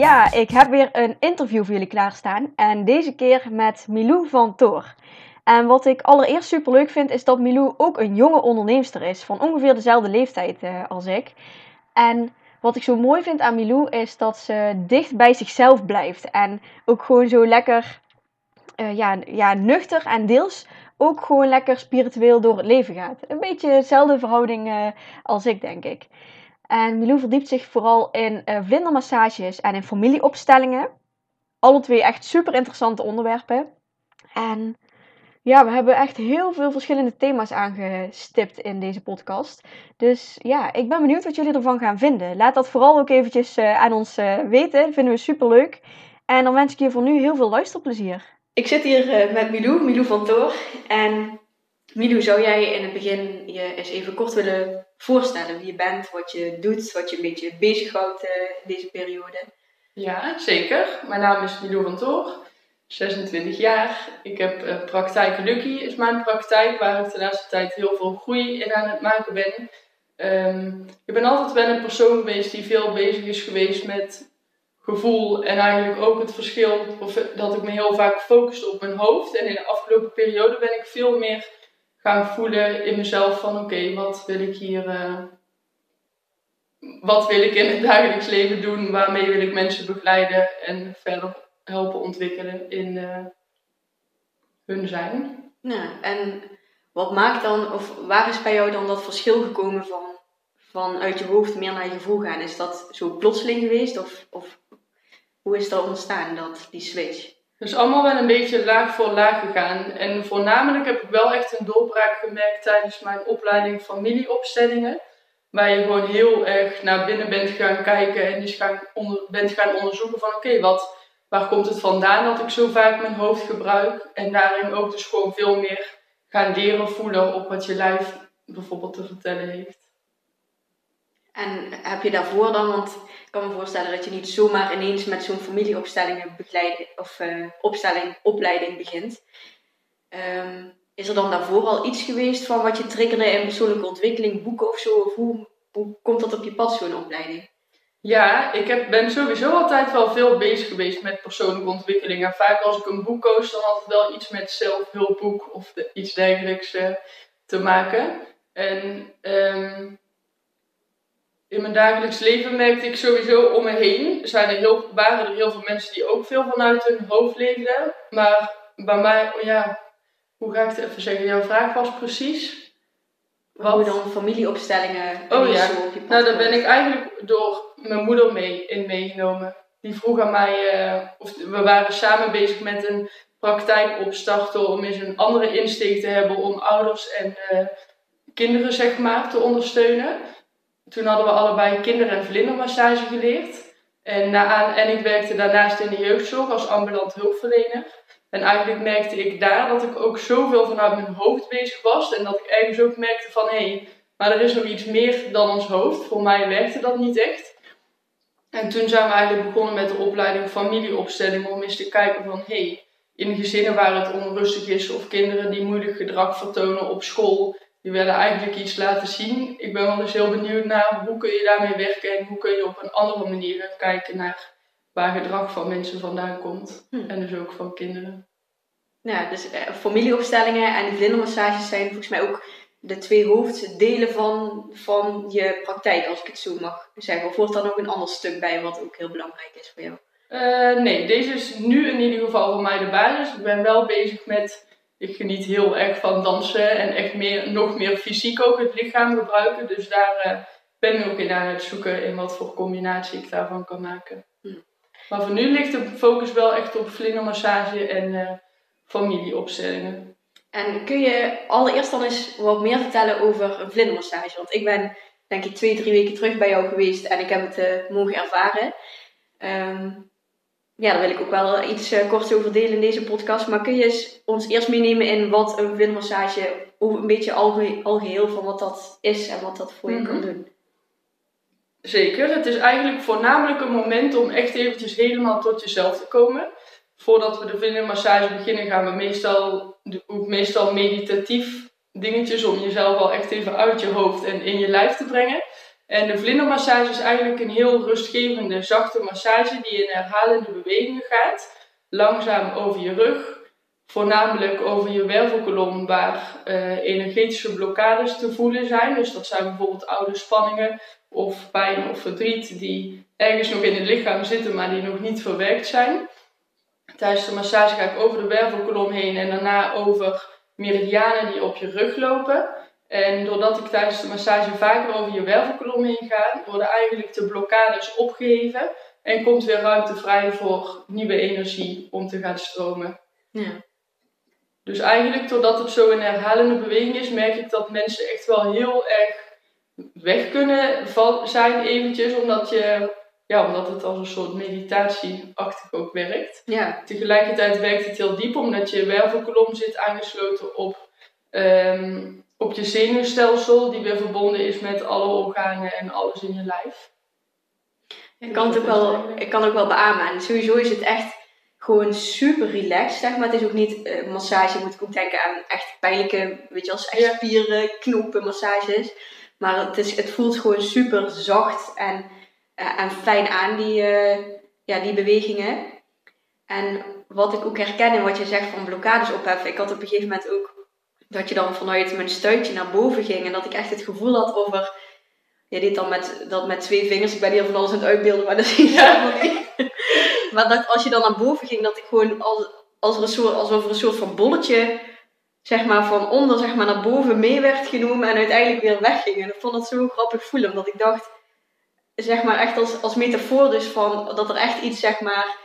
Ja, ik heb weer een interview voor jullie klaarstaan. En deze keer met Milou van Toor. En wat ik allereerst super leuk vind, is dat Milou ook een jonge onderneemster is. Van ongeveer dezelfde leeftijd uh, als ik. En wat ik zo mooi vind aan Milou, is dat ze dicht bij zichzelf blijft. En ook gewoon zo lekker uh, ja, ja, nuchter en deels ook gewoon lekker spiritueel door het leven gaat. Een beetje dezelfde verhouding uh, als ik, denk ik. En Milou verdiept zich vooral in uh, vlindermassages en in familieopstellingen. Alle twee echt super interessante onderwerpen. En ja, we hebben echt heel veel verschillende thema's aangestipt in deze podcast. Dus ja, ik ben benieuwd wat jullie ervan gaan vinden. Laat dat vooral ook eventjes uh, aan ons uh, weten. Dat vinden we super leuk. En dan wens ik je voor nu heel veel luisterplezier. Ik zit hier met Milou, Milou van Toor. En Milou, zou jij in het begin je eens even kort willen voorstellen wie je bent, wat je doet, wat je een beetje bezighoudt uh, in deze periode? Ja, zeker. Mijn naam is Milou van Toor, 26 jaar. Ik heb uh, praktijk Lucky, is mijn praktijk, waar ik de laatste tijd heel veel groei in aan het maken ben. Um, ik ben altijd wel een persoon geweest die veel bezig is geweest met gevoel en eigenlijk ook het verschil of dat ik me heel vaak focuste op mijn hoofd. En in de afgelopen periode ben ik veel meer gaan voelen in mezelf van oké, wat wil ik hier, uh, wat wil ik in het dagelijks leven doen, waarmee wil ik mensen begeleiden en verder helpen ontwikkelen in uh, hun zijn. Ja, en wat maakt dan, of waar is bij jou dan dat verschil gekomen van, van uit je hoofd meer naar je gevoel gaan? Is dat zo plotseling geweest of, of hoe is dat ontstaan, dat, die switch? Dus allemaal wel een beetje laag voor laag gegaan. En voornamelijk heb ik wel echt een doorbraak gemerkt tijdens mijn opleiding familieopstellingen. Waar je gewoon heel erg naar binnen bent gaan kijken en dus onder, bent gaan onderzoeken van oké, wat waar komt het vandaan dat ik zo vaak mijn hoofd gebruik. En daarin ook dus gewoon veel meer gaan leren voelen op wat je lijf bijvoorbeeld te vertellen heeft. En heb je daarvoor dan, want kan me voorstellen dat je niet zomaar ineens met zo'n familieopstellingen of uh, opstelling, opleiding begint. Um, is er dan daarvoor al iets geweest van wat je triggerde in persoonlijke ontwikkeling, boeken of zo? Of hoe, hoe komt dat op je pad, zo'n opleiding? Ja, ik heb, ben sowieso altijd wel veel bezig geweest met persoonlijke ontwikkeling. En vaak als ik een boek koos, dan had het wel iets met zelfhulpboek of iets dergelijks uh, te maken. En um, in mijn dagelijks leven merkte ik sowieso om me heen, zijn er heel, waren er heel veel mensen die ook veel vanuit hun hoofd leefden. Maar bij mij, ja, hoe ga ik het even zeggen? Jouw vraag was precies. Wat? Hoe dan familieopstellingen? Oh ja, nou daar ben ik eigenlijk door mijn moeder mee in meegenomen. Die vroeg aan mij, uh, of we waren samen bezig met een praktijk opstarten om eens een andere insteek te hebben om ouders en uh, kinderen zeg maar te ondersteunen toen hadden we allebei kinder- en vlindermassage geleerd. En, na, en ik werkte daarnaast in de jeugdzorg als ambulant hulpverlener. En eigenlijk merkte ik daar dat ik ook zoveel vanuit mijn hoofd bezig was. En dat ik ergens ook merkte van, hé, hey, maar er is nog iets meer dan ons hoofd. Voor mij werkte dat niet echt. En toen zijn we eigenlijk begonnen met de opleiding familieopstelling. Om eens te kijken van, hé, hey, in gezinnen waar het onrustig is of kinderen die moeilijk gedrag vertonen op school die willen eigenlijk iets laten zien. Ik ben wel eens heel benieuwd naar hoe kun je daarmee werken en hoe kun je op een andere manier kijken naar waar gedrag van mensen vandaan komt. Hm. En dus ook van kinderen. Ja, dus eh, familieopstellingen en vlindermassages zijn volgens mij ook de twee hoofddelen van, van je praktijk, als ik het zo mag zeggen. Of wordt er nog een ander stuk bij wat ook heel belangrijk is voor jou? Uh, nee, deze is nu in ieder geval voor mij de basis. Ik ben wel bezig met ik geniet heel erg van dansen en echt meer, nog meer fysiek ook het lichaam gebruiken. Dus daar uh, ben ik ook in aan het zoeken in wat voor combinatie ik daarvan kan maken. Hm. Maar voor nu ligt de focus wel echt op vlindermassage en uh, familieopstellingen. En kun je allereerst dan eens wat meer vertellen over een vlindermassage? Want ik ben denk ik twee, drie weken terug bij jou geweest en ik heb het uh, mogen ervaren. Um, ja, daar wil ik ook wel iets uh, kort over delen in deze podcast. Maar kun je ons eerst meenemen in wat een vlindermassage, een beetje algeheel van wat dat is en wat dat voor je kan mhm. doen? Zeker. Het is eigenlijk voornamelijk een moment om echt eventjes helemaal tot jezelf te komen. Voordat we de vlindermassage beginnen gaan we meestal, ook meestal meditatief dingetjes om jezelf al echt even uit je hoofd en in je lijf te brengen. En de vlindermassage is eigenlijk een heel rustgevende, zachte massage die in herhalende bewegingen gaat. Langzaam over je rug, voornamelijk over je wervelkolom waar uh, energetische blokkades te voelen zijn. Dus dat zijn bijvoorbeeld oude spanningen of pijn of verdriet die ergens nog in het lichaam zitten, maar die nog niet verwerkt zijn. Tijdens de massage ga ik over de wervelkolom heen en daarna over meridianen die op je rug lopen. En doordat ik tijdens de massage vaker over je wervelkolom heen ga, worden eigenlijk de blokkades opgeheven en komt weer ruimte vrij voor nieuwe energie om te gaan stromen. Ja. Dus eigenlijk doordat het zo een herhalende beweging is, merk ik dat mensen echt wel heel erg weg kunnen zijn eventjes, omdat, je, ja, omdat het als een soort meditatieachtig ook werkt. Ja. Tegelijkertijd werkt het heel diep, omdat je wervelkolom zit aangesloten op ehm, op je zenuwstelsel, die weer verbonden is met alle organen en alles in je lijf. Ik kan het ook wel, ik kan ook wel beamen. En sowieso is het echt gewoon super relaxed, zeg maar. Het is ook niet uh, massage, moet ik ook denken aan echt pijnlijke, weet je, als echt spieren, knopen, massages. Maar het, is, het voelt gewoon super zacht en, uh, en fijn aan, die, uh, ja, die bewegingen. En wat ik ook herken in wat je zegt van blokkades opheffen. Ik had op een gegeven moment ook dat je dan vanuit mijn stuitje naar boven ging. En dat ik echt het gevoel had over... Je deed dan met, dat met twee vingers. Ik ben hier van alles aan het uitbeelden, maar dat je helemaal niet. maar dat als je dan naar boven ging, dat ik gewoon als, als er een soort, alsof er een soort van bolletje... Zeg maar van onder zeg maar, naar boven mee werd genomen en uiteindelijk weer wegging. En ik vond het zo grappig voelen, omdat ik dacht, zeg maar echt als, als metafoor dus van dat er echt iets zeg maar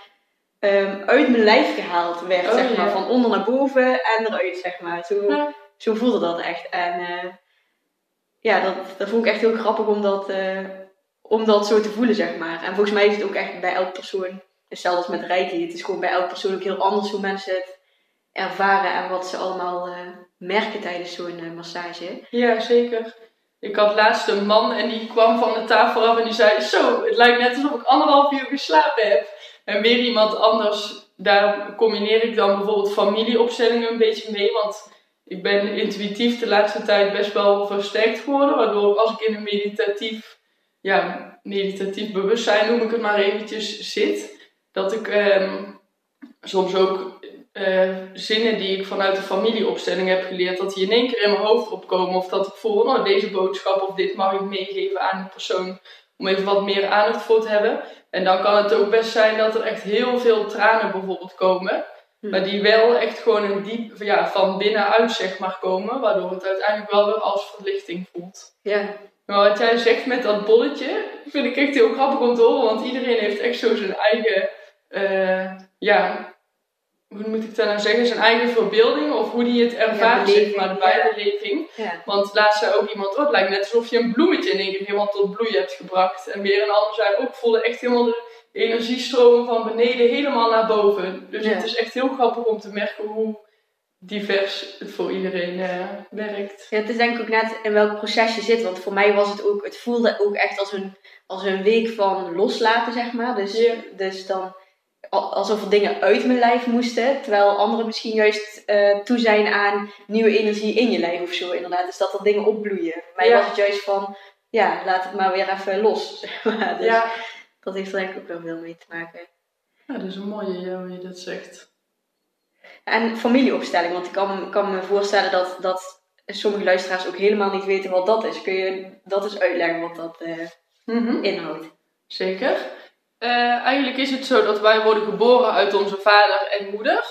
um, uit mijn lijf gehaald werd, oh, zeg maar. Van onder naar boven en eruit, zeg maar. Zo, zo voelde dat echt. En uh, ja, dat, dat vond ik echt heel grappig om dat, uh, om dat zo te voelen, zeg maar. En volgens mij is het ook echt bij elk persoon, hetzelfde als met Reiki, het is gewoon bij elk persoon ook heel anders hoe mensen het ervaren en wat ze allemaal uh, merken tijdens zo'n massage. Ja, zeker. Ik had laatst een man en die kwam van de tafel af en die zei: Zo, het lijkt net alsof ik anderhalf uur geslapen heb. En weer iemand anders, daar combineer ik dan bijvoorbeeld familieopstellingen een beetje mee. Want ik ben intuïtief de laatste tijd best wel versterkt geworden. Waardoor als ik in een meditatief, ja, meditatief bewustzijn, noem ik het maar eventjes, zit. Dat ik ehm, soms ook uh, zinnen die ik vanuit de familieopstelling heb geleerd, dat die in één keer in mijn hoofd opkomen. Of dat ik voel, nou deze boodschap of dit mag ik meegeven aan de persoon om even wat meer aandacht voor te hebben. En dan kan het ook best zijn dat er echt heel veel tranen bijvoorbeeld komen. Hmm. Maar die wel echt gewoon een diep, ja, van binnenuit zeg maar komen. Waardoor het uiteindelijk wel weer als verlichting voelt. Ja. Maar wat jij zegt met dat bolletje, vind ik echt heel grappig om te horen. Want iedereen heeft echt zo zijn eigen, uh, ja, hoe moet ik dat nou zeggen, zijn eigen verbeelding of hoe die het ervaart, zeg maar, de bijbeleving. Ja. Want laatst zei ook iemand, oh, het lijkt net alsof je een bloemetje in één keer helemaal tot bloei hebt gebracht. En weer een ander zei ook, voelde echt helemaal de energiestromen van beneden helemaal naar boven. Dus het is echt heel grappig om te merken hoe divers het voor iedereen uh, werkt. Ja, het is denk ik ook net in welk proces je zit. Want voor mij was het ook, het voelde ook echt als een, als een week van loslaten, zeg maar. Dus, dus dan alsof er dingen uit mijn lijf moesten. Terwijl anderen misschien juist uh, toe zijn aan nieuwe energie in je lijf of zo. Inderdaad, dus dat er dingen opbloeien. Mij was het juist van, ja, laat het maar weer even los. Zeg maar. Dus ja. dat heeft er ik ook wel veel mee te maken. Ja, dat is een mooie ja, hoe je dat zegt. En familieopstelling, want ik kan, kan me voorstellen dat, dat sommige luisteraars ook helemaal niet weten wat dat is. Kun je dat eens uitleggen wat dat uh, inhoudt? Zeker. Uh, eigenlijk is het zo dat wij worden geboren uit onze vader en moeder.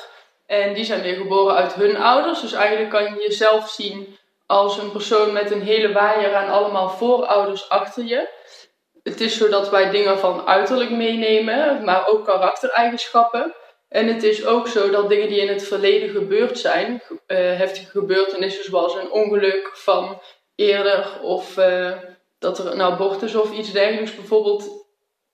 En die zijn weer geboren uit hun ouders. Dus eigenlijk kan je jezelf zien als een persoon met een hele waaier aan allemaal voorouders achter je. het is zo dat wij dingen van uiterlijk meenemen, maar ook karaktereigenschappen. En het is ook zo dat dingen die in het verleden gebeurd zijn, uh, heftige gebeurtenissen zoals een ongeluk van eerder of uh, dat er een abortus of iets dergelijks bijvoorbeeld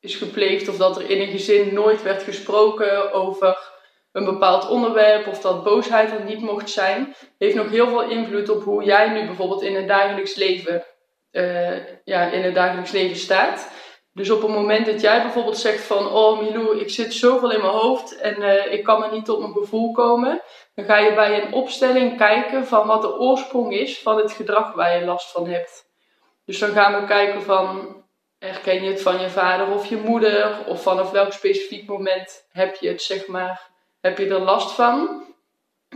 is gepleegd of dat er in een gezin nooit werd gesproken over een bepaald onderwerp of dat boosheid er niet mocht zijn, heeft nog heel veel invloed op hoe jij nu bijvoorbeeld in het dagelijks leven, uh, ja, in het dagelijks leven staat. Dus op het moment dat jij bijvoorbeeld zegt van, oh Milou, ik zit zoveel in mijn hoofd en uh, ik kan maar niet tot mijn gevoel komen, dan ga je bij een opstelling kijken van wat de oorsprong is van het gedrag waar je last van hebt. Dus dan gaan we kijken van, herken je het van je vader of je moeder, of vanaf welk specifiek moment heb je het, zeg maar, heb je er last van?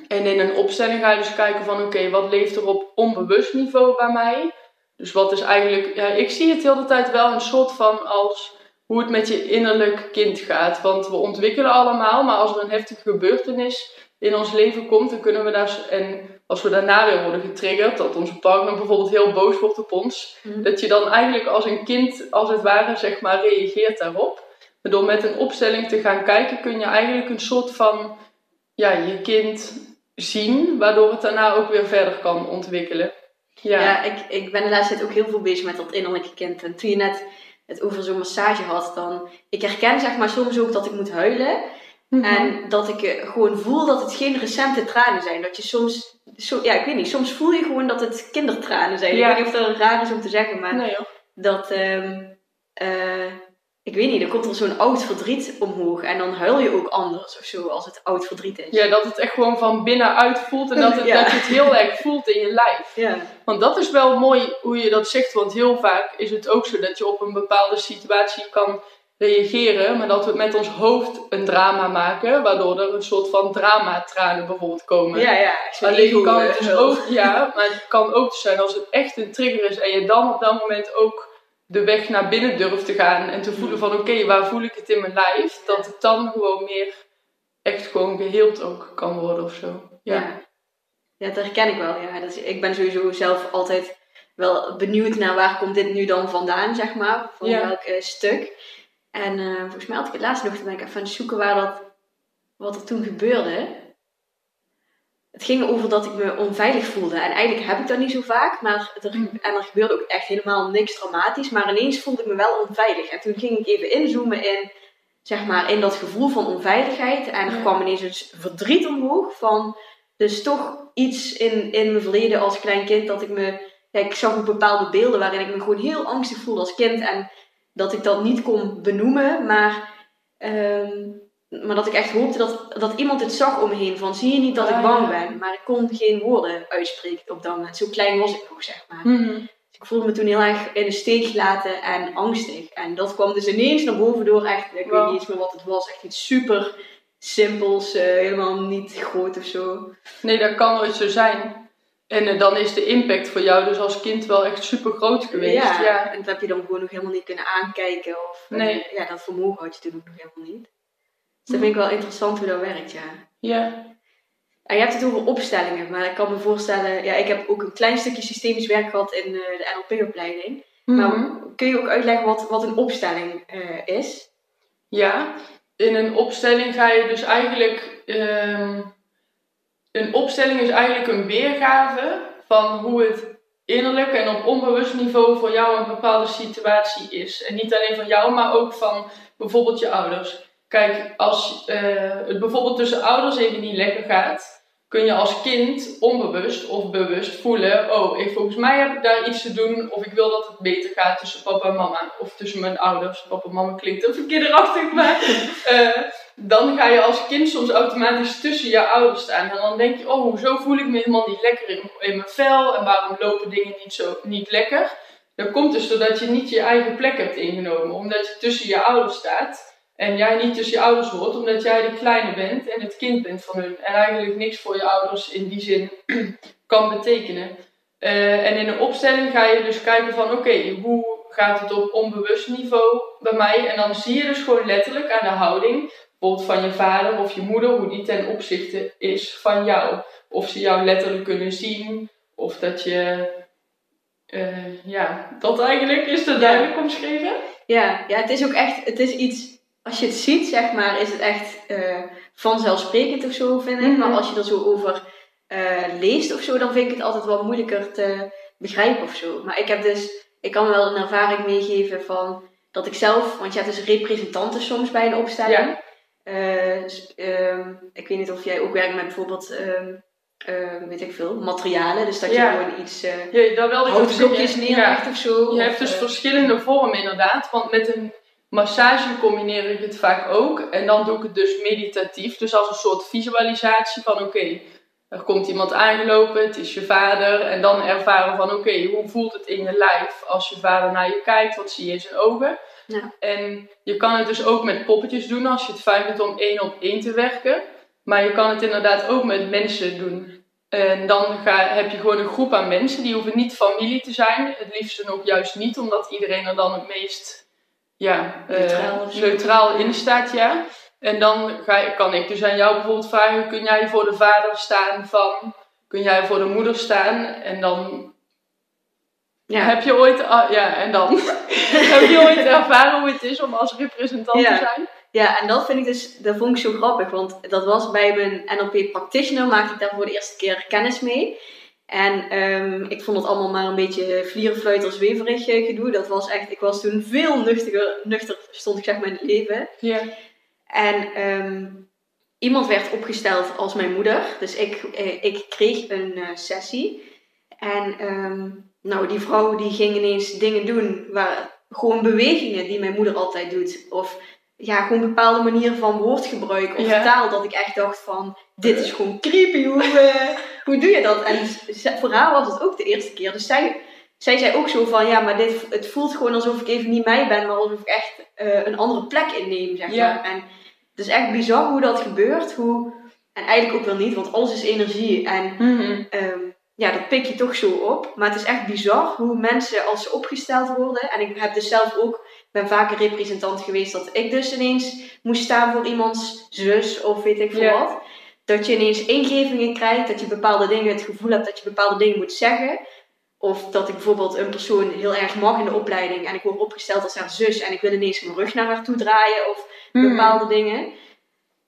En in een opstelling ga je dus kijken van, oké, wat leeft er op onbewust niveau bij mij? Dus wat is eigenlijk, ja, ik zie het de hele tijd wel een soort van als hoe het met je innerlijk kind gaat. Want we ontwikkelen allemaal, maar als er een heftige gebeurtenis in ons leven komt, dan kunnen we daar, en als we daarna weer worden getriggerd, dat onze partner bijvoorbeeld heel boos wordt op ons, mhm. dat je dan eigenlijk als een kind, als het ware, zeg maar, reageert daarop. Door met een opstelling te gaan kijken, kun je eigenlijk een soort van, ja, je kind zien, waardoor het daarna ook weer verder kan ontwikkelen. Ja, ja ik, ik ben de laatste tijd ook heel veel bezig met dat innerlijke kind. En toen je net het over zo'n massage had, dan... Ik herken zeg maar soms ook dat ik moet huilen. Mhm. En dat ik eh, gewoon voel dat het geen recente tranen zijn. Dat je soms... Ja, ik weet niet. Soms voel je gewoon dat het kindertranen zijn. Ik weet niet of dat raar is om te zeggen, maar... Nee, dat... Um, ik weet niet, dan komt er zo'n oud verdriet omhoog en dan huil je ook anders of zo als het oud verdriet is. Ja, dat het echt gewoon van binnenuit voelt en dat, het, dat je het heel erg voelt in je lijf. Ja. Want dat is wel mooi hoe je dat zegt, want heel vaak is het ook zo dat je op een bepaalde situatie kan reageren, maar dat we met ons hoofd een drama maken, waardoor er een soort van drama-tranen bijvoorbeeld komen. Ja, ja. Alleen kan het dus ook, ja, maar het kan ook zijn als het echt een trigger is en je dan op dat moment ook de weg naar binnen durft te gaan en te voelen van oké, waar voel ik het in mijn lijf? Dat het dan gewoon meer echt gewoon geheeld ook kan worden of zo. Ja, ja. dat herken ik wel. Ja. Dat ik ben sowieso zelf altijd wel benieuwd naar waar komt dit nu dan vandaan, zeg maar. Van welk uh, stuk. En uh, volgens mij had ik het laatst nog, te ben ik even aan het zoeken waar dat, wat er toen gebeurde het ging over dat ik me onveilig voelde. En eigenlijk heb ik dat niet zo vaak. Maar er, mm. en er gebeurde ook echt helemaal niks dramatisch. Maar ineens voelde ik me wel onveilig. En toen ging ik even inzoomen in, zeg maar, in dat gevoel van onveiligheid. En er kwam ineens een verdriet omhoog van... Dus toch iets in, in mijn verleden als klein kind dat ik me... Ja, ik zag ook bepaalde beelden waarin ik me gewoon heel angstig voelde als kind. En dat ik dat niet kon benoemen. Maar... Um, maar dat ik echt hoopte dat, dat iemand het zag om me heen. Van zie je niet dat ik bang ben? Maar ik kon geen woorden uitspreken op dat moment. Zo klein was ik nog, zeg maar. Mhm. Dus ik voelde me toen heel erg in de steek gelaten en angstig. En dat kwam dus ineens naar boven door. Echt, ik weet niet eens meer wat het was. Echt iets super simpels. Uh, helemaal niet groot of zo. Nee, dat kan nooit zo zijn. En uh, dan is de impact voor jou dus als kind wel echt super groot geweest. Ja, ja. en dat heb je dan gewoon nog helemaal niet kunnen aankijken. Of, eh, nee. ja, dat vermogen had je toen ook nog helemaal niet. Dus dat vind ik wel interessant hoe dat werkt, ja. Ja. En je hebt het over opstellingen, maar ik kan me voorstellen, ja, ik heb ook een klein stukje systemisch werk gehad in uh, de NLP-opleiding. Maar mhm. kun je ook uitleggen wat, wat een opstelling is? Ja, in een opstelling ga je dus eigenlijk. Um, een opstelling is eigenlijk een weergave van hoe het innerlijk en op onbewust niveau voor jou een bepaalde situatie is. En niet alleen van jou, maar ook van bijvoorbeeld je ouders. Kijk, als uh, het bijvoorbeeld tussen ouders even niet lekker gaat, kun je als kind onbewust of bewust voelen: oh, ik, volgens mij heb ik daar iets te doen, of ik wil dat het beter gaat tussen papa en mama, of tussen mijn ouders. Papa en mama klinkt even kinderachtig, maar uh, dan ga je als kind soms automatisch tussen je ouders staan. En dan denk je: oh, hoezo voel ik me helemaal niet lekker in, mijn vel en waarom lopen dingen niet, zo, niet lekker? Dat komt dus doordat je niet je eigen plek hebt ingenomen, omdat je tussen je ouders staat. En jij niet tussen je ouders hoort, omdat jij de kleine bent en het kind bent van hun. En eigenlijk niks voor je ouders in die zin kan betekenen. Uh, en in een opstelling ga je dus kijken van oké, hoe gaat het op onbewust niveau bij mij? En dan zie je dus gewoon letterlijk aan de houding, bijvoorbeeld van je vader of je moeder, hoe die ten opzichte is van jou. Of ze jou letterlijk kunnen zien, of dat je. Uh, ja, dat eigenlijk is er duidelijk omschreven. Ja, ja, het is ook echt, het is iets, als je het ziet, zeg maar, is het echt uh, vanzelfsprekend of zo, vind ik. Maar Mhm. als je er zo over eh, leest of zo, dan vind ik het altijd wel moeilijker te begrijpen of zo. Maar ik heb dus, ik kan wel een ervaring meegeven van dat ik zelf, want je hebt dus representanten soms bij een opstelling. Ja. Eh, dus, ehm, ik weet niet of jij ook werkt met bijvoorbeeld, ehm, ehm, weet ik veel, materialen. Dus dat je Ja. gewoon iets eh Ja, dat wilde houtblokjes neerlegt of zo. Je hebt dus eh, verschillende vormen inderdaad. Want met een massage combineer ik het vaak ook. En dan doe ik het dus meditatief. Dus als een soort visualisatie van oké, er komt iemand aangelopen, het is je vader. En dan ervaren van oké, hoe voelt het in je lijf als je vader naar je kijkt? Wat zie je in zijn ogen? Ja. En je kan het dus ook met poppetjes doen als je het fijn vindt om één op één te werken. Maar je kan het inderdaad ook met mensen doen. En dan ga, heb je gewoon een groep aan mensen, die hoeven niet familie te zijn. Het liefst ook juist niet, omdat iedereen er dan het meest ja, eh, neutraal in staat. Ja. En dan ga, kan ik dus aan jou bijvoorbeeld vragen, kun jij voor de vader staan van, kun jij voor de moeder staan? En dan ja. heb je ooit, ah, ja, en dan heb je ooit ervaren hoe het is om als representant Ja. te zijn? Ja, en dat vind ik dus, dat vond ik zo grappig, want dat was bij mijn NLP practitioner, maakte ik daar voor de eerste keer kennis mee. En ehm, ik vond het allemaal maar een beetje vlierenfluiter, zweverig eh, gedoe. Dat was echt, ik was toen veel nuchtiger, nuchter stond ik zeg maar in het leven. Ja. En ehm, iemand werd opgesteld als mijn moeder, dus ik, eh, ik kreeg een eh, sessie. En ehm, nou, die vrouw die ging ineens dingen doen, waar, gewoon bewegingen die mijn moeder altijd doet. Of ja, gewoon bepaalde manieren van woordgebruik of Ja. taal. Dat ik echt dacht van, dit is gewoon creepy, hoe, eh, hoe doe je dat? En voor haar was het ook de eerste keer. Dus zij, zij zei ook zo van, ja, maar dit, het voelt gewoon alsof ik even niet mij ben, maar alsof ik echt eh, een andere plek inneem, zeg Ja. maar. En het is echt bizar hoe dat gebeurt. Hoe, en eigenlijk ook wel niet, want alles is energie. En Mhm. Ehm, ja, dat pik je toch zo op. Maar het is echt bizar hoe mensen als ze opgesteld worden. En ik heb dus zelf ook, ben vaker representant geweest dat ik dus ineens moest staan voor iemands zus of weet ik veel Ja. wat. Dat je ineens ingevingen krijgt, dat je bepaalde dingen het gevoel hebt dat je bepaalde dingen moet zeggen. Of dat ik bijvoorbeeld een persoon heel erg mag in de opleiding en ik word opgesteld als haar zus en ik wil ineens mijn rug naar haar toe draaien of Mhm. bepaalde dingen.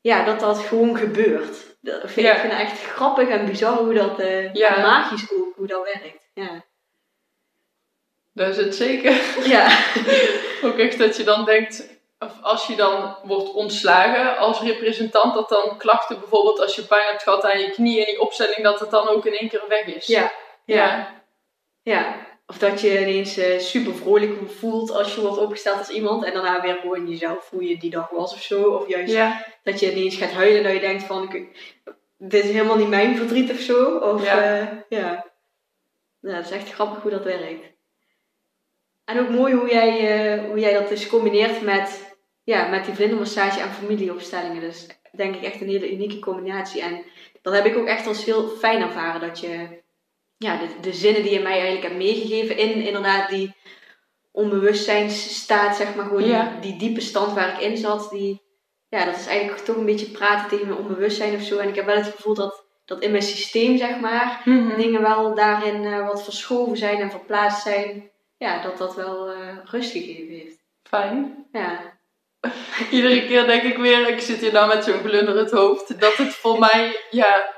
Ja, dat dat gewoon gebeurt. Dat vind, Ja. Ik vind het echt grappig en bizar hoe dat, Ja. en magisch ook, hoe dat werkt. Ja. Dat is het zeker. Ja. Ook echt dat je dan denkt, of als je dan wordt ontslagen als representant, dat dan klachten bijvoorbeeld als je pijn hebt gehad aan je knie in die opstelling, dat het dan ook in één keer weg is. Ja. Ja. Ja. ja. Of dat je ineens eh, super vrolijk voelt als je wordt opgesteld als iemand en daarna weer gewoon jezelf hoe je die dag was of zo. Of juist Ja. dat je ineens gaat huilen dat je denkt van, ik- dit is helemaal niet mijn verdriet of zo. Of, Ja. ja. Ja, dat is echt grappig hoe dat werkt. En ook mooi hoe jij, eh, hoe jij dat dus combineert met, ja, met die vlindermassage en familieopstellingen. Dus denk ik echt een hele unieke combinatie. En dat heb ik ook echt als heel fijn ervaren. Dat je ja, de, de zinnen die je mij eigenlijk hebt meegegeven in inderdaad die onbewustzijnsstaat, zeg maar, gewoon Ja. die, die diepe stand waar ik in zat, die, ja, dat is eigenlijk toch een beetje praten tegen mijn onbewustzijn of zo. En ik heb wel het gevoel dat, dat in mijn systeem, zeg maar, Mhm. dingen wel daarin eh, wat verschoven zijn en verplaatst zijn. Ja, dat dat wel eh, rust gegeven heeft. Fijn. Ja, Iedere keer denk ik weer, ik zit hier nou met zo'n glunderend hoofd, dat het voor mij, ja,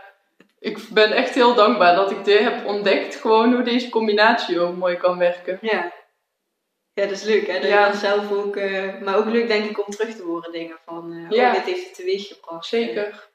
ik ben echt heel dankbaar dat ik dit heb ontdekt. Gewoon hoe deze combinatie ook mooi kan werken. ja. Ja, dat is leuk hè. Dat Ja. zelf ook, eh, maar ook leuk denk ik om terug te horen dingen van, eh, Ja. oh, dit heeft het teweeg gebracht. Zeker.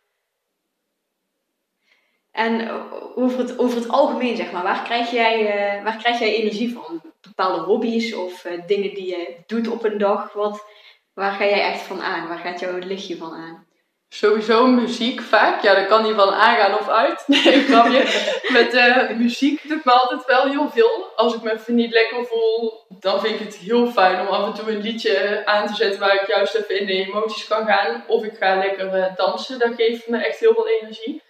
En over het, over het algemeen, zeg maar, waar krijg jij, eh, waar krijg jij energie van? Bepaalde hobby's of dingen die je doet op een dag? Wat, waar ga jij echt van aan? Waar gaat jouw lichtje van aan? Sowieso muziek vaak. Ja, daar kan die van aangaan of uit. Nee, grapje. Met eh, muziek doet me altijd wel heel veel. Als ik me even niet lekker voel, dan vind ik het heel fijn om af en toe een liedje aan te zetten waar ik juist even in de emoties kan gaan. Of ik ga lekker eh, dansen. Dat geeft me echt heel veel energie.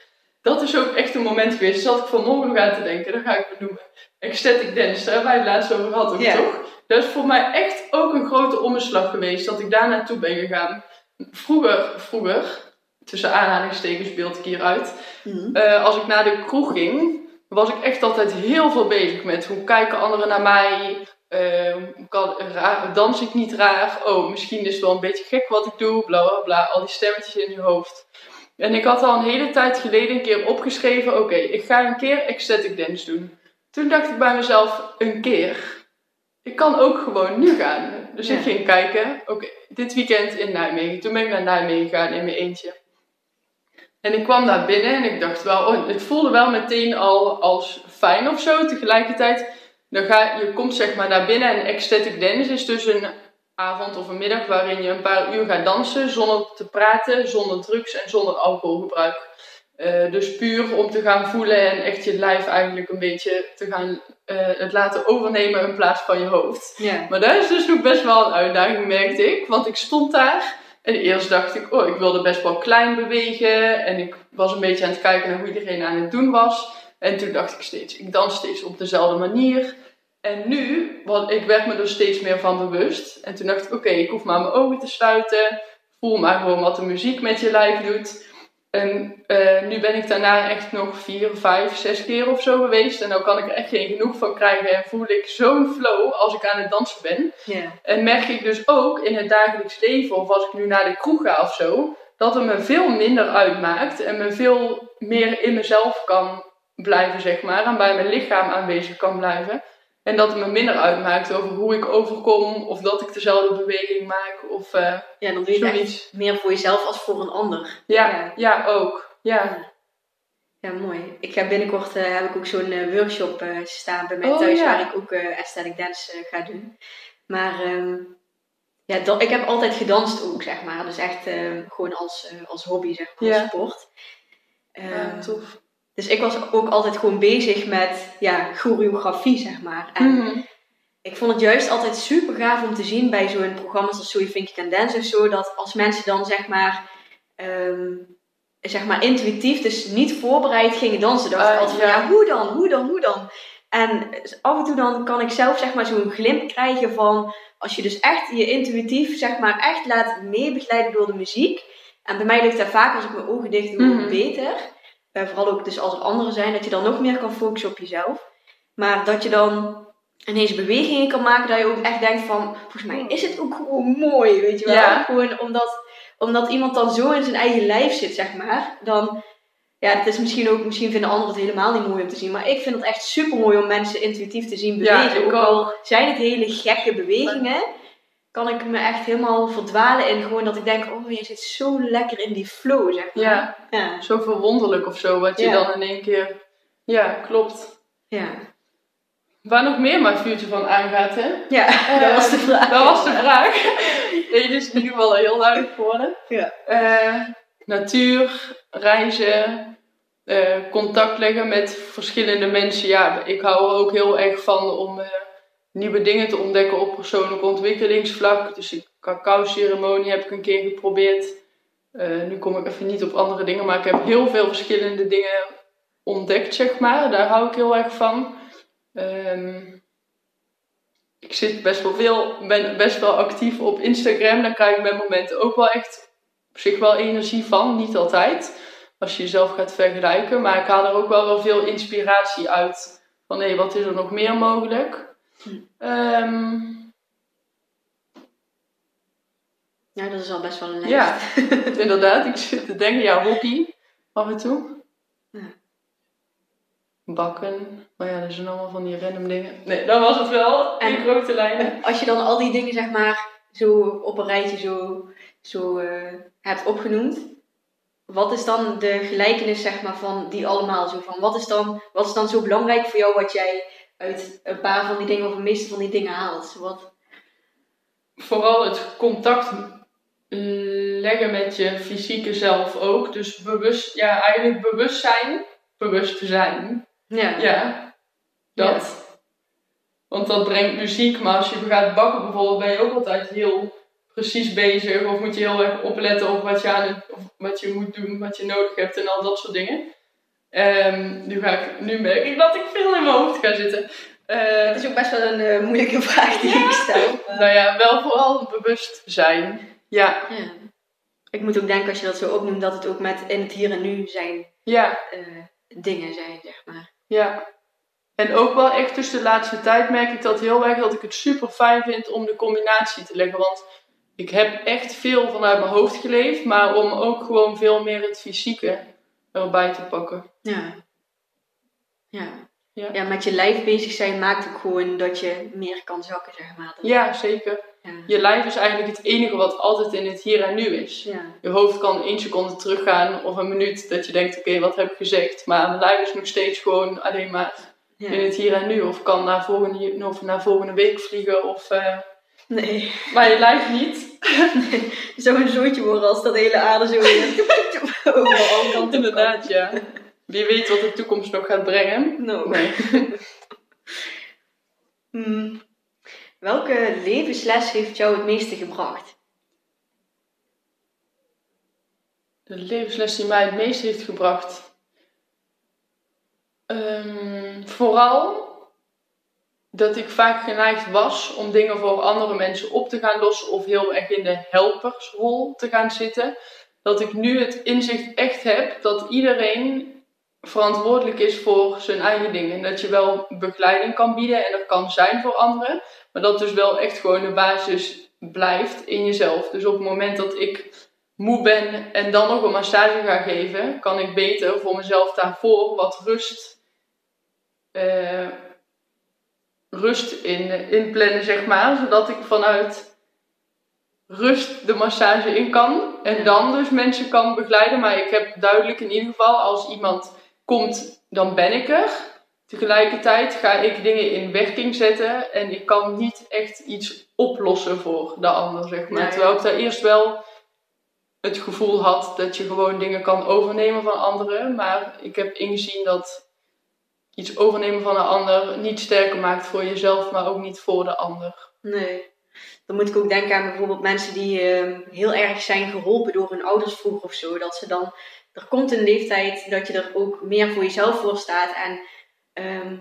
Dat is ook echt een moment geweest. Daar zat ik vanmorgen nog aan te denken. Dat ga ik benoemen. Ecstatic dance, daar hebben wij het laatst over gehad ook, toch? Dat is voor mij echt ook een grote omslag geweest. Dat ik daar naartoe ben gegaan. Vroeger, vroeger, tussen aanhalingstekens beeld ik hier uit. Eh, als ik naar de kroeg ging, was ik echt altijd heel veel bezig met hoe kijken anderen naar mij. Uh, kan, raar, dans ik niet raar? Oh, misschien is het wel een beetje gek wat ik doe. Bla bla bla. Al die stemmetjes in je hoofd. En ik had al een hele tijd geleden een keer opgeschreven: oké, ik ga een keer ecstatic dance doen. Toen dacht ik bij mezelf: een keer. Ik kan ook gewoon nu gaan. Dus ik ging kijken: oké, dit weekend in Nijmegen. Toen ben ik naar Nijmegen gegaan in mijn eentje. En ik kwam daar binnen en ik dacht wel, oh, het voelde wel meteen al als fijn of zo. Tegelijkertijd, dan ga, je komt zeg maar naar binnen en ecstatic dance is dus een avond of een middag waarin je een paar uur gaat dansen zonder te praten, zonder drugs en zonder alcoholgebruik. Uh, dus puur om te gaan voelen en echt je lijf eigenlijk een beetje te gaan uh, het laten overnemen in plaats van je hoofd. Yeah. Maar dat is dus nog best wel een uitdaging, merkte ik. Want ik stond daar en eerst dacht ik, oh, ik wilde best wel klein bewegen. En ik was een beetje aan het kijken naar hoe iedereen aan het doen was. En toen dacht ik steeds, ik dans steeds op dezelfde manier. En nu, want ik werd me er steeds meer van bewust. En toen dacht ik, oké, ik hoef maar mijn ogen te sluiten. Voel maar gewoon wat de muziek met je lijf doet. En uh, nu ben ik daarna echt nog vier, vijf, zes keer of zo geweest. En dan kan ik er echt geen genoeg van krijgen. En voel ik zo'n flow als ik aan het dansen ben. Yeah. En merk ik dus ook in het dagelijks leven, of als ik nu naar de kroeg ga of zo, dat het me veel minder uitmaakt. En me veel meer in mezelf kan blijven, zeg maar. En bij mijn lichaam aanwezig kan blijven. En dat het me minder uitmaakt over hoe ik overkom, of dat ik dezelfde beweging maak, of uh, Ja, dan doe je het echt meer voor jezelf als voor een ander. Ja, Ja. ja, ook. Ja. Ja, mooi. Ik ga binnenkort eh, heb ik ook zo'n eh, workshop eh, staan bij mij Oh, thuis ja. waar ik ook eh aesthetic dance eh, ga doen. Maar ehm, ja, ik heb altijd gedanst ook, zeg maar. Dus echt ehm, gewoon als, eh, als hobby, zeg maar, als sport. Ehm, Ja, tof. Dus ik was ook altijd gewoon bezig met ja, choreografie, zeg maar. En Mhm. ik vond het juist altijd super gaaf om te zien bij zo'n programma's als So You Think You Can Dance of zo, dat als mensen dan zeg maar, ehm, zeg maar intuïtief, dus niet voorbereid gingen dansen, dacht ik Ah, altijd van ja. ja, hoe dan, hoe dan, hoe dan? En af en toe dan kan ik zelf zeg maar zo'n glimp krijgen van, als je dus echt je intuïtief zeg maar echt laat meebegeleiden door de muziek. En bij mij ligt dat vaak als ik mijn ogen dicht doe Mhm. beter. Eh, vooral ook dus als er anderen zijn, dat je dan nog meer kan focussen op jezelf. Maar dat je dan ineens bewegingen kan maken dat je ook echt denkt van, volgens mij is het ook gewoon mooi, weet je wel. Ja. Gewoon omdat, omdat iemand dan zo in zijn eigen lijf zit, zeg maar. Dan, ja, het is misschien ook, misschien vinden anderen het helemaal niet mooi om te zien. Maar ik vind het echt super mooi om mensen intuïtief te zien bewegen. ook ook. al zijn het hele gekke bewegingen, kan ik me echt helemaal verdwalen in gewoon dat ik denk, oh, je zit zo lekker in die flow, zeg maar. Ja, Ja. zo verwonderlijk of zo, wat je Ja. dan in één keer... Ja, klopt. Ja, Waar nog meer mijn vuurtje van aangaat, hè? ja Eh, dat was de vraag. Dat was de vraag. Dit is in ieder geval heel duidelijk geworden. Ja. Eh, natuur, reizen, eh, contact leggen met verschillende mensen. Ja, ik hou er ook heel erg van om eh, nieuwe dingen te ontdekken op persoonlijk ontwikkelingsvlak. Dus een cacao-ceremonie heb ik een keer geprobeerd. Eh, nu kom ik even niet op andere dingen, maar ik heb heel veel verschillende dingen ontdekt, zeg maar. Daar hou ik heel erg van. Ehm, ik zit best wel veel, ben best wel actief op Instagram. Daar krijg ik bij momenten ook wel echt op zich wel energie van. Niet altijd, als je jezelf gaat vergelijken. Maar ik haal er ook wel wel veel inspiratie uit. Van hé, wat is er nog meer mogelijk? Ehm, Ja, dat is al best wel een lijst. ja, inderdaad. Ik zit te denken, ja, hockey af en toe. Ja. Bakken. Maar ja, dat zijn allemaal van die random dingen. Nee, dat was het wel. In En- grote lijnen. Als je dan al die dingen zeg maar zo op een rijtje zo, zo eh, hebt opgenoemd, wat is dan de gelijkenis zeg maar van die allemaal zo van? Wat is dan, wat is dan zo belangrijk voor jou wat jij uit een paar van die dingen of de meeste van die dingen haalt? Wat, vooral het contact leggen met je fysieke zelf ook. Dus bewust, ja, eigenlijk bewustzijn, bewust te zijn. ja. Ja, dat. Want dat brengt muziek, maar als je gaat bakken bijvoorbeeld, ben je ook altijd heel precies bezig. Of moet je heel erg opletten op wat je, aan het, of wat je moet doen, wat je nodig hebt en al dat soort dingen. Ehm, nu, ga ik, nu merk ik dat ik veel in mijn hoofd ga zitten. Eh, Het is ook best wel een eh, moeilijke vraag die ik stel. nou ja, wel vooral bewust zijn. Ja, Ja. Ik moet ook denken als je dat zo opnoemt dat het ook met in het hier en nu zijn ja, eh, dingen zijn, zeg maar. ja. En ook wel echt dus de laatste tijd merk ik dat heel erg dat ik het super fijn vind om de combinatie te leggen. Want ik heb echt veel vanuit mijn hoofd geleefd, maar om ook gewoon veel meer het fysieke erbij te pakken. Ja. Ja. Ja. ja, met je lijf bezig zijn maakt ook gewoon dat je meer kan zakken, zeg maar. Ja, zeker. Ja. Je lijf is eigenlijk het enige wat altijd in het hier en nu is. Ja. Je hoofd kan één seconde teruggaan of een minuut dat je denkt, oké, wat heb ik gezegd? Maar mijn lijf is nog steeds gewoon alleen maar in het hier en nu. Of kan naar volgende, of naar volgende week vliegen. Of, eh, Nee. maar je lijf niet. Zou een zootje worden als dat hele aarde zo weer overal. Inderdaad, ja. Wie weet wat de toekomst nog gaat brengen. Nee. Hmm. Welke levensles heeft jou het meeste gebracht? De levensles die mij het meest heeft gebracht. Ehm, vooral dat ik vaak geneigd was om dingen voor andere mensen op te gaan lossen of heel erg in de helpersrol te gaan zitten. Dat ik nu het inzicht echt heb dat iedereen verantwoordelijk is voor zijn eigen dingen. Dat je wel begeleiding kan bieden en er kan zijn voor anderen, maar dat dus wel echt gewoon de basis blijft in jezelf. Dus op het moment dat ik moe ben en dan nog een massage ga geven, kan ik beter voor mezelf daarvoor wat rust, eh, rust in, inplannen, zeg maar. Zodat ik vanuit rust de massage in kan en dan dus mensen kan begeleiden. Maar ik heb duidelijk in ieder geval, als iemand komt, dan ben ik er. Tegelijkertijd ga ik dingen in werking zetten en ik kan niet echt iets oplossen voor de ander, zeg maar. Ja. Terwijl ik daar eerst wel het gevoel had dat je gewoon dingen kan overnemen van anderen. Maar ik heb ingezien dat iets overnemen van een ander niet sterker maakt voor jezelf, maar ook niet voor de ander. Nee. Dan moet ik ook denken aan bijvoorbeeld mensen die ehm, heel erg zijn geholpen door hun ouders vroeger of zo. Dat ze dan, er komt een leeftijd dat je er ook meer voor jezelf voor staat. En ehm,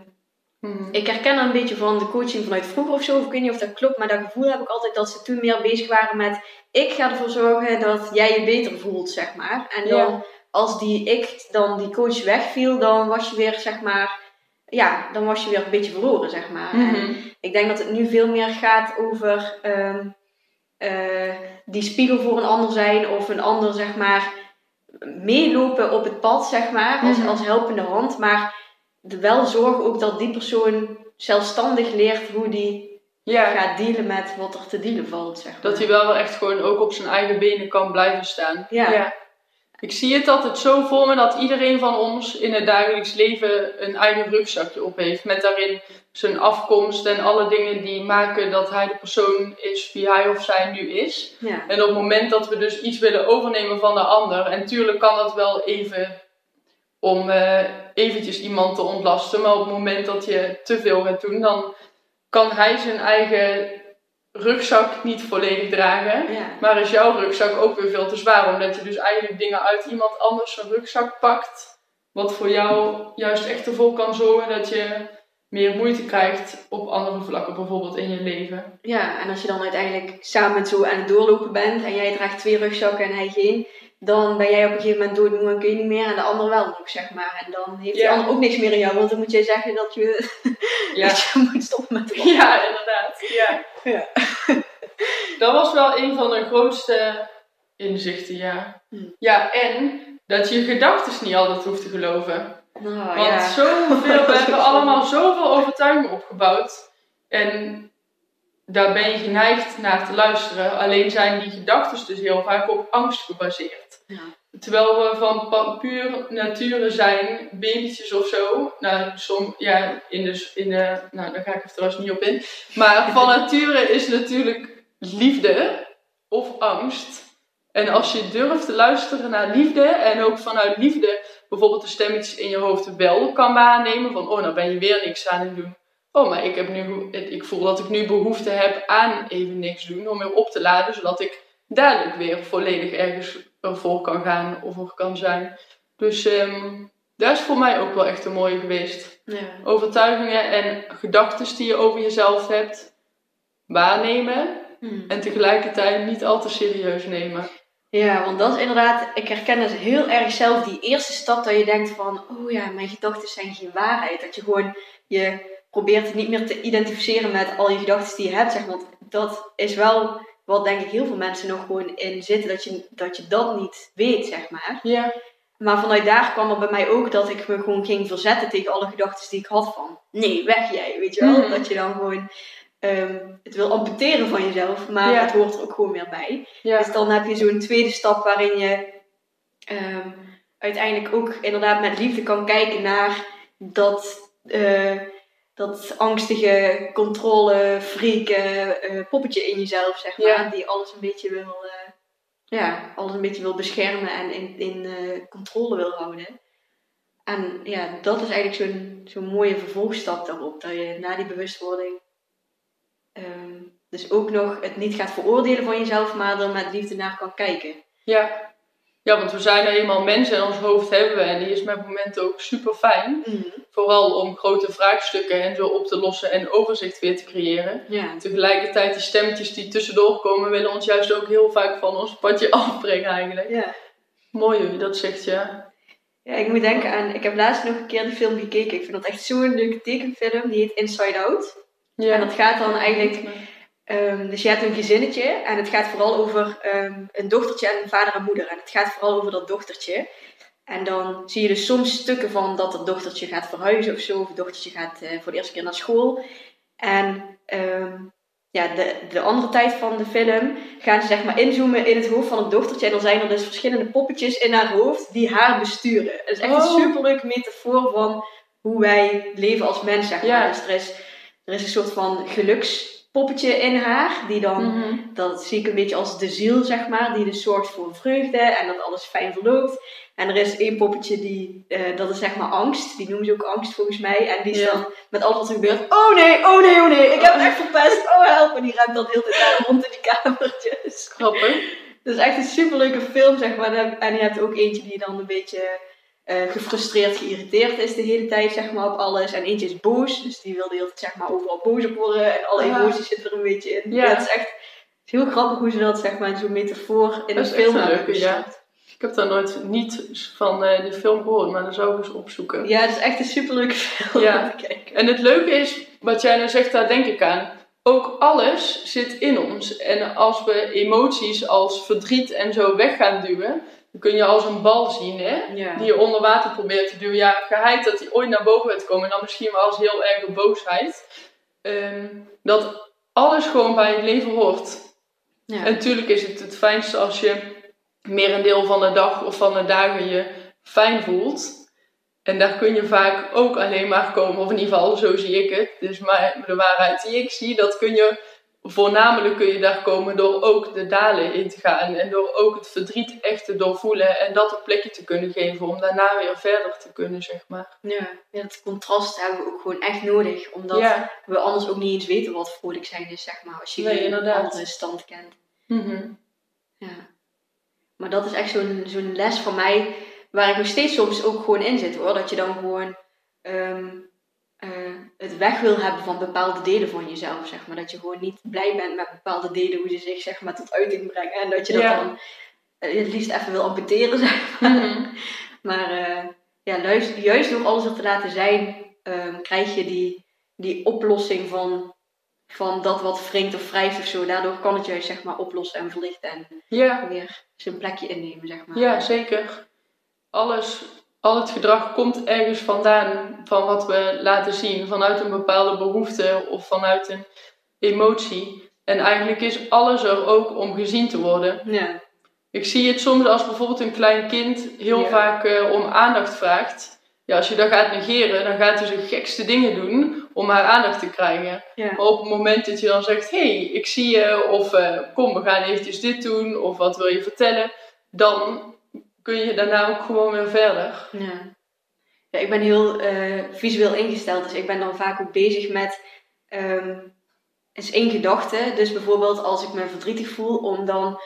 ik herken er een beetje van de coaching vanuit vroeger of zo. Of ik weet niet of dat klopt, maar dat gevoel heb ik altijd dat ze toen meer bezig waren met... Ik ga ervoor zorgen dat jij je beter voelt, zeg maar. En dan, Ja. als die ik, dan die coach wegviel, dan was je weer, zeg maar... Ja, dan was je weer een beetje verloren, zeg maar. En Mhm. ik denk dat het nu veel meer gaat over ehm, eh, die spiegel voor een ander zijn of een ander zeg maar meelopen op het pad zeg maar als, Mhm. als helpende hand, maar de- wel zorgen ook dat die persoon zelfstandig leert hoe die Ja, gaat dealen met wat er te dealen valt zeg maar. dat hij wel echt gewoon ook op zijn eigen benen kan blijven staan. Ja. Ik zie het altijd zo voor me dat iedereen van ons in het dagelijks leven een eigen rugzakje op heeft. Met daarin zijn afkomst en alle dingen die maken dat hij de persoon is wie hij of zij nu is. ja. En op het moment dat we dus iets willen overnemen van de ander, en tuurlijk kan dat wel even om eh, eventjes iemand te ontlasten, maar op het moment dat je te veel gaat doen, dan kan hij zijn eigen rugzak niet volledig dragen. Ja. Maar is jouw rugzak ook weer veel te zwaar, omdat je dus eigenlijk dingen uit iemand anders zijn rugzak pakt, wat voor jou juist echt ervoor kan zorgen dat je meer moeite krijgt op andere vlakken, bijvoorbeeld in je leven. ja, en als je dan uiteindelijk samen zo aan het doorlopen bent en jij draagt twee rugzakken en hij geen, dan ben jij op een gegeven moment doodmoe en kun je niet meer en de ander wel nog, zeg maar. En dan heeft Ja. die ander ook niks meer in jou, want dan moet jij zeggen dat je, Ja. dat je moet stoppen met de Ja, inderdaad. Ja. Ja. Dat was wel een van de grootste inzichten, ja. Hmm. Ja, en dat je gedachten niet altijd hoeft te geloven. Nou, Want zoveel, we hebben allemaal zoveel overtuigingen opgebouwd. En daar ben je geneigd naar te luisteren. Alleen zijn die gedachten dus heel vaak op angst gebaseerd. Ja. Terwijl we van puur nature zijn, babytjes of zo. Nou, som, ja, in de, in de, nou, daar ga ik er trouwens niet op in. Maar van nature is natuurlijk liefde of angst. En als je durft te luisteren naar liefde en ook vanuit liefde bijvoorbeeld de stemmetjes in je hoofd wel kan waarnemen. Van, oh, nou ben je weer niks aan het doen. Oh, maar ik, heb nu, ik voel dat ik nu behoefte heb aan even niks doen. Om weer op te laden, zodat ik dadelijk weer volledig ergens ervoor kan gaan of er kan zijn. Dus ehm dat is voor mij ook wel echt een mooie geweest. Ja. Overtuigingen en gedachten die je over jezelf hebt, waarnemen Hmm. en tegelijkertijd niet al te serieus nemen. Ja, want dat is inderdaad, ik herken dus heel erg zelf die eerste stap dat je denkt van, oh ja, mijn gedachten zijn geen waarheid. Dat je gewoon, je probeert het niet meer te identificeren met al je gedachten die je hebt, zeg. Want dat is wel wat denk ik heel veel mensen nog gewoon in zitten, dat je dat, je dat niet weet, zeg maar. Ja. Maar vanuit daar kwam er bij mij ook dat ik me gewoon ging verzetten tegen alle gedachten die ik had van, nee, weg jij, weet je wel. Mhm. Dat je dan gewoon ehm, het wil amputeren van jezelf, maar Ja. het hoort er ook gewoon weer bij. Ja. Dus dan heb je zo'n tweede stap waarin je ehm, uiteindelijk ook inderdaad met liefde kan kijken naar dat, eh, dat angstige controle, freaken eh, poppetje in jezelf, zeg maar. Ja. Die alles een beetje wil, eh, ja, alles een beetje wil beschermen en in, in eh, controle wil houden. En ja, dat is eigenlijk zo'n zo'n mooie vervolgstap daarop. Dat je na die bewustwording ehm, dus ook nog het niet gaat veroordelen van jezelf, maar er met liefde naar kan kijken. Ja. ja, want we zijn nou eenmaal mensen en ons hoofd hebben we. En die is met momenten ook super fijn. Vooral om grote vraagstukken en zo op te lossen en overzicht weer te creëren. Ja. Tegelijkertijd die stemmetjes die tussendoor komen, willen ons juist ook heel vaak van ons padje afbrengen eigenlijk. Ja. Mooi hoe je dat zegt, ja. ja, ik moet denken aan, ik heb laatst nog een keer die film gekeken. Ik vind dat echt zo'n leuke tekenfilm, die heet Inside Out. Ja. En dat gaat dan eigenlijk Ehm, dus je hebt een gezinnetje en het gaat vooral over ehm, een dochtertje en een vader en moeder. En het gaat vooral over dat dochtertje. En dan zie je dus soms stukken van dat het dochtertje gaat verhuizen of zo. Of het dochtertje gaat eh, voor de eerste keer naar school. En ehm, ja, de, de andere tijd van de film gaan ze zeg maar inzoomen in het hoofd van het dochtertje. En dan zijn er dus verschillende poppetjes in haar hoofd die haar besturen. Het is echt Oh. een superleuke metafoor van hoe wij leven als mens, zeg maar. Ja. Dus er is, er is een soort van gelukspoppetje in haar, die dan Mhm. dat zie ik een beetje als de ziel, zeg maar, die dus zorgt voor vreugde en dat alles fijn verloopt. En er is één poppetje die, eh, dat is zeg maar angst, die noemen ze ook angst volgens mij. En die is Ja. dan met alles wat er gebeurt, oh nee, oh nee, oh nee, ik heb het echt verpest, oh help. En die rent dan de hele tijd rond in die kamertjes. Grappig. Het is echt een superleuke film, zeg maar. En je hebt ook eentje die dan een beetje eh, gefrustreerd, geïrriteerd is de hele tijd, zeg maar, op alles. En eentje is boos, dus die wil de hele tijd, zeg maar, overal boos op worden. En alle emoties zitten er een beetje in. Ja. Ja, het is echt het is heel grappig hoe ze dat, zeg maar, in zo'n metafoor in Dat een film hebben ja. Ik heb daar nooit niet van eh de film gehoord, maar dat zou ik eens opzoeken. Ja, het is echt een superleuke film Ja. om te kijken. En het leuke is, wat jij nou zegt, daar denk ik aan. Ook alles zit in ons. En als we emoties als verdriet en zo weg gaan duwen, dan kun je als een bal zien, hè? Ja. Die je onder water probeert te duwen. Ja, geheid dat die ooit naar boven gaat komen. En dan misschien wel als heel erge boosheid. Ehm, dat alles gewoon bij het leven hoort. Ja. En natuurlijk is het het fijnste als je meer een deel van de dag of van de dagen je fijn voelt. En daar kun je vaak ook alleen maar komen, of in ieder geval zo zie ik het. Dus maar de waarheid die ik zie, dat kun je voornamelijk kun je daar komen door ook de dalen in te gaan. En door ook het verdriet echt te doorvoelen en dat een plekje te kunnen geven om daarna weer verder te kunnen, zeg maar. Ja. ja, dat contrast hebben we ook gewoon echt nodig. Omdat ja. we anders ook niet eens weten wat vrolijk zijn is, zeg maar. Als je Nee, andere stand kent. Mhm. Ja. Maar dat is echt zo'n zo'n les van mij, waar ik nog steeds soms ook gewoon in zit hoor. Dat je dan gewoon ehm, eh, het weg wil hebben van bepaalde delen van jezelf, zeg maar. Dat je gewoon niet blij bent met bepaalde delen, hoe ze zich zeg maar tot uiting brengen. En dat je dat Ja. dan eh, het liefst even wil amputeren, zeg maar. Mhm. Maar eh, ja, juist, juist door alles er te laten zijn, ehm, krijg je die, die oplossing van, van dat wat wringt of wrijft of zo. Daardoor kan het juist zeg maar oplossen en verlichten en Ja. weer zijn plekje innemen, zeg maar. Ja, zeker. Alles, al het gedrag komt ergens vandaan van wat we laten zien, vanuit een bepaalde behoefte of vanuit een emotie. En eigenlijk is alles er ook om gezien te worden. Ja, Ik zie het soms als bijvoorbeeld een klein kind heel Ja. vaak eh, om aandacht vraagt. Ja, als je dat gaat negeren, dan gaat hij zijn gekste dingen doen om haar aandacht te krijgen. ja. Maar op het moment dat je dan zegt, hé, hey, ik zie je, of eh, kom, we gaan eventjes dit doen, of wat wil je vertellen, dan kun je daarna ook gewoon weer verder. Ja. ja ik ben heel eh, visueel ingesteld, dus ik ben dan vaak ook bezig met ehm is één gedachte. Dus bijvoorbeeld als ik me verdrietig voel, om dan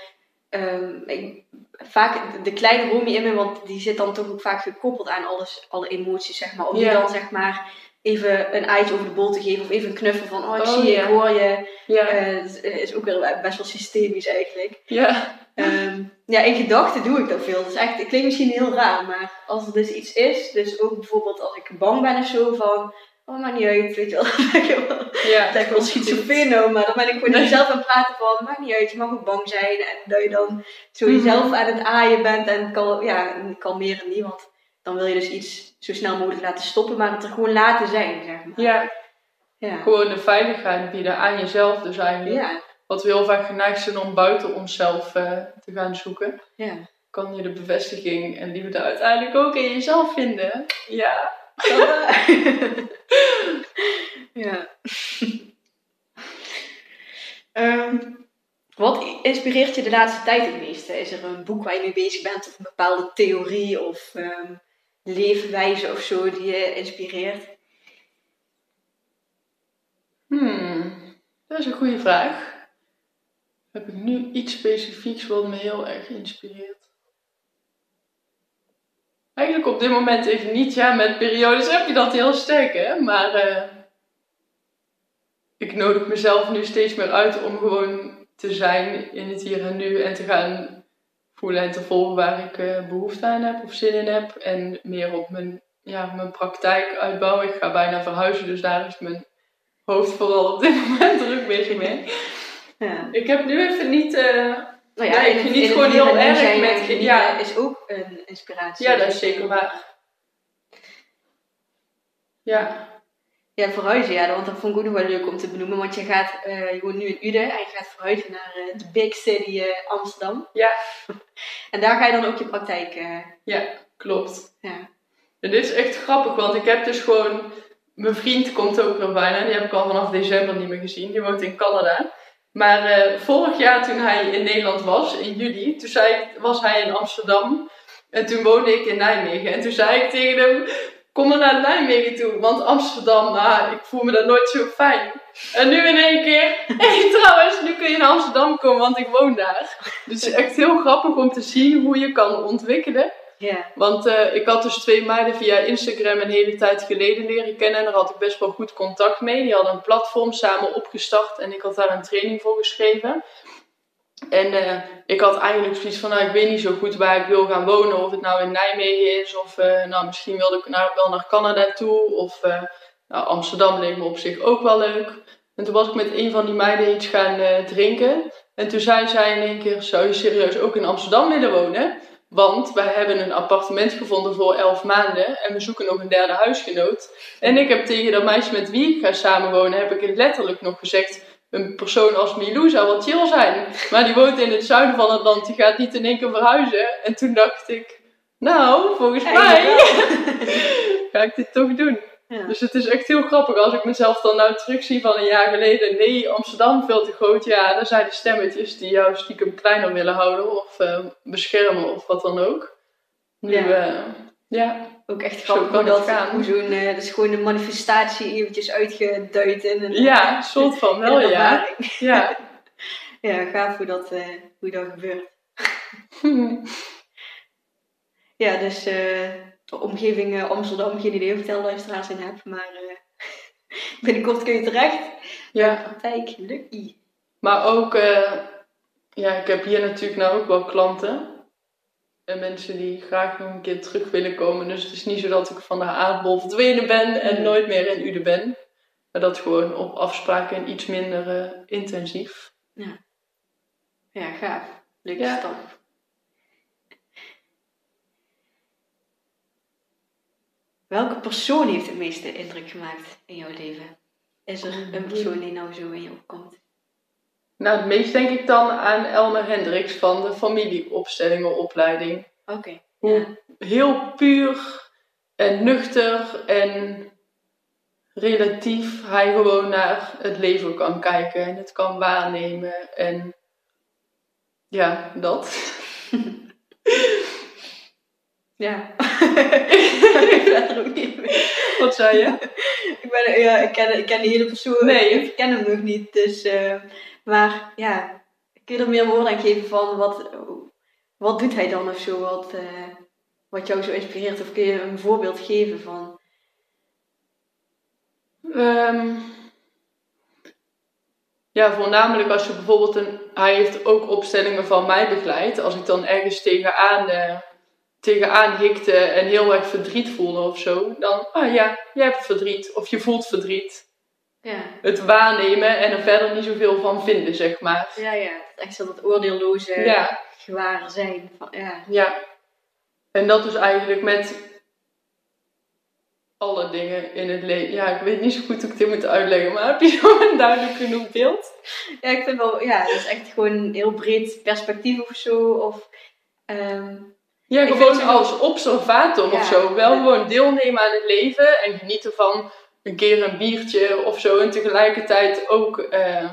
ehm, ik, vaak de kleine Romy in me, want die zit dan toch ook vaak gekoppeld aan alles, alle emoties, zeg maar. Om die dan zeg maar even een eitje over de bol te geven of even een knuffel van, oh ik Oh, zie je, ja. ik hoor je. Het is- is ook weer best wel systemisch eigenlijk. ja. Ehm, ja, in gedachten doe ik dat veel. Is echt, het klinkt misschien heel raar, maar als er dus iets is, dus ook bijvoorbeeld als ik bang ben of zo van, oh maakt niet uit, weet je wel. Ja. Het lijkt wel schizofreen maar dan ben ik gewoon Nee. mezelf aan het praten van, maakt niet uit, je mag ook bang zijn. En dat je dan zo Mhm. jezelf aan het aaien bent en kal ja, en kalmeren niet, want dan wil je dus iets zo snel mogelijk laten stoppen, maar het er gewoon laten zijn, zeg maar. Ja, Ja. gewoon de veiligheid bieden aan jezelf dus eigenlijk. Ja. Wat we heel vaak geneigd zijn om buiten onszelf eh, te gaan zoeken. Ja. Kan je de bevestiging en liefde uiteindelijk ook in jezelf vinden. Ja. ja. Ehm, wat inspireert je de laatste tijd het meeste? Is er een boek waar je mee bezig bent of een bepaalde theorie of ehm, leefwijze of zo die je inspireert? Hmm, dat is een goede vraag. Heb ik nu iets specifieks wat me heel erg inspireert? Eigenlijk op dit moment even niet. Ja, met periodes heb je dat heel sterk, hè. Maar eh, ik nodig mezelf nu steeds meer uit om gewoon te zijn in het hier en nu. En te gaan voelen en te volgen waar ik eh, behoefte aan heb of zin in heb. En meer op mijn, ja, mijn praktijk uitbouwen. Ik ga bijna verhuizen, dus daar is mijn hoofd vooral op dit moment druk bezig mee. Ja. Ik heb nu even niet... eh, Nou Ja, het- geniet gewoon heel erg met- en genieten ja. is ook een inspiratie. Ja, dat is zeker waar. Ja, Ja, verhuizen, ja, want dat vond ik ook nog wel leuk om te benoemen. Want je gaat, eh, je woont nu in Uden en je gaat verhuizen naar eh, de big city eh, Amsterdam. Ja. En daar ga je dan ook je praktijk, eh, klopt. ja. En dit is echt grappig, want ik heb dus gewoon... Mijn vriend komt ook nog bijna, die heb ik al vanaf december niet meer gezien. Die woont in Canada. Maar eh, vorig jaar toen hij in Nederland was, in juli, toen zei, ik- was hij in Amsterdam. En toen woonde ik in Nijmegen. En toen zei ik tegen hem, kom maar naar Nijmegen toe. Want Amsterdam, ah, ik voel me daar nooit zo fijn. En nu in één keer, hé trouwens, nu kun je naar Amsterdam komen, want ik woon daar. Dus echt heel grappig om te zien hoe je kan ontwikkelen. Want eh, ik had dus twee meiden via Instagram een hele tijd geleden leren kennen. En daar had ik best wel goed contact mee. Die hadden een platform samen opgestart en ik had daar een training voor geschreven. En eh, ik had eigenlijk zoiets van, nou, ik weet niet zo goed waar ik wil gaan wonen. Of het nou in Nijmegen is, of eh, nou, misschien wilde ik naar, wel naar Canada toe. Of nou, Amsterdam leek me op zich ook wel leuk. En toen was ik met een van die meiden iets gaan drinken. En toen zei zij in één keer, zou je serieus ook in Amsterdam willen wonen? Want wij hebben een appartement gevonden voor elf maanden en we zoeken nog een derde huisgenoot. En ik heb tegen dat meisje met wie ik ga samenwonen, heb ik letterlijk nog gezegd, een persoon als Milou zou wel chill zijn. Maar die woont in het zuiden van het land, die gaat niet in één keer verhuizen. En toen dacht ik, nou, volgens mij ga ik dit toch doen. Ja. Dus het is echt heel grappig als ik mezelf dan nou terugzie van een jaar geleden. Nee, Amsterdam veel te groot. Ja, dan zijn de stemmetjes die jou stiekem kleiner willen houden of eh, beschermen of wat dan ook. Nu, Ja. ja, ook echt grappig hoe dat, gaan. hoe zo'n, eh, dat is gewoon een manifestatie eventjes uitgeduid in een, ja, soort van wel, ja. Ja. Ja, gaaf hoe dat, eh, hoe dat gebeurt. Ja, dus eh, de omgeving eh, Amsterdam, geen idee of ik daar luisteraars in heb, maar eh, binnenkort kun je terecht. ja. Praktijk, lucky. Maar ook, eh, ja, ik heb hier natuurlijk nou ook wel klanten. En mensen die graag nog een keer terug willen komen. Dus het is niet zo dat ik van de aardbol verdwenen ben en nooit meer in Uden ben. Maar dat gewoon op afspraken en iets minder intensief. Ja, gaaf. Leuke Ja. stap. Welke persoon heeft het meeste indruk gemaakt in jouw leven? Is er een persoon die nou zo in je opkomt? Nou, het meest denk ik dan aan Elmer Hendricks van de familieopstellingenopleiding. Oké. Hoe heel puur en nuchter en relatief hij gewoon naar het leven kan kijken en het kan waarnemen en ja, dat. Ja. ik ben er ook niet mee. Wat zei je? Ik, ben, ja, ik, ken, ik ken die hele persoon. Nee. Ik ken hem nog niet. Dus, eh, maar ja, kun je er meer woorden aan geven van wat, wat doet hij dan of zo? Wat, eh, wat jou zo inspireert? Of kun je een voorbeeld geven van? Ehm, ja, voornamelijk als je bijvoorbeeld een... Hij heeft ook opstellingen van mij begeleid. Als ik dan ergens tegenaan, eh, tegenaan hikte en heel erg verdriet voelde of zo. Dan, ah ja, je hebt verdriet. Of je voelt verdriet. Ja. Het waarnemen en er verder niet zoveel van vinden, zeg maar. Ja, ja. Echt zo dat oordeelloze Ja, gewaar zijn. Van, ja. ja. En dat is eigenlijk met alle dingen in het leven. Ja, ik weet niet zo goed hoe ik dit moet uitleggen, maar heb je zo een duidelijk genoeg beeld? ja, ik vind wel, ja, dat is echt gewoon een heel breed perspectief of zo. Of, ehm, Ja, gewoon als observator Ja. of zo. Wel Ja. gewoon deelnemen aan het leven en genieten van een keer een biertje of zo. En tegelijkertijd ook eh,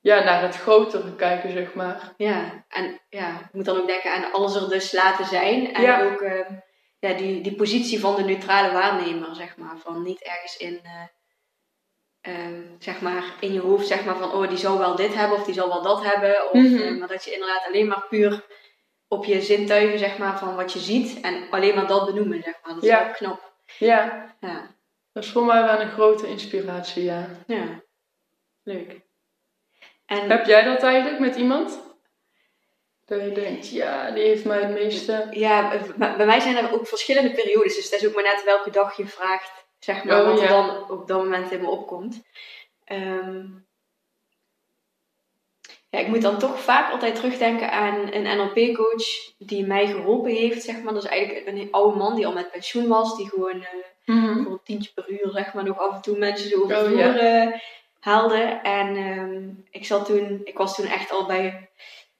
ja, naar het grotere kijken, zeg maar. ja, en ja, ik moet dan ook denken aan alles er dus laten zijn. En Ja. ook ehm, ja, die, die positie van de neutrale waarnemer, zeg maar. Van niet ergens in, eh, zeg maar, in je hoofd, zeg maar, van oh, die zal wel dit hebben of die zal wel dat hebben. Of, Mhm. eh, maar dat je inderdaad alleen maar puur op je zintuigen, zeg maar, van wat je ziet. En alleen maar dat benoemen, zeg maar. Dat is Ja. knap. Ja, Ja, dat is voor mij wel een grote inspiratie, ja. ja. leuk. En Heb jij dat eigenlijk met iemand? Dat je denkt, ja, die heeft mij het meeste... Ja, bij mij zijn er ook verschillende periodes. Dus het is ook maar net welke dag je vraagt, zeg maar, Oh, wat er ja. dan op dat moment in me opkomt. Ehm, ja, ik moet dan toch vaak altijd terugdenken aan een NLP-coach die mij geholpen heeft, zeg maar. Dat is eigenlijk een oude man die al met pensioen was, die gewoon eh, voor een tientje per uur, zeg maar, nog af en toe mensen zo over de Oh, ja. eh, haalde. En ehm, ik, zat toen, ik was toen echt al bij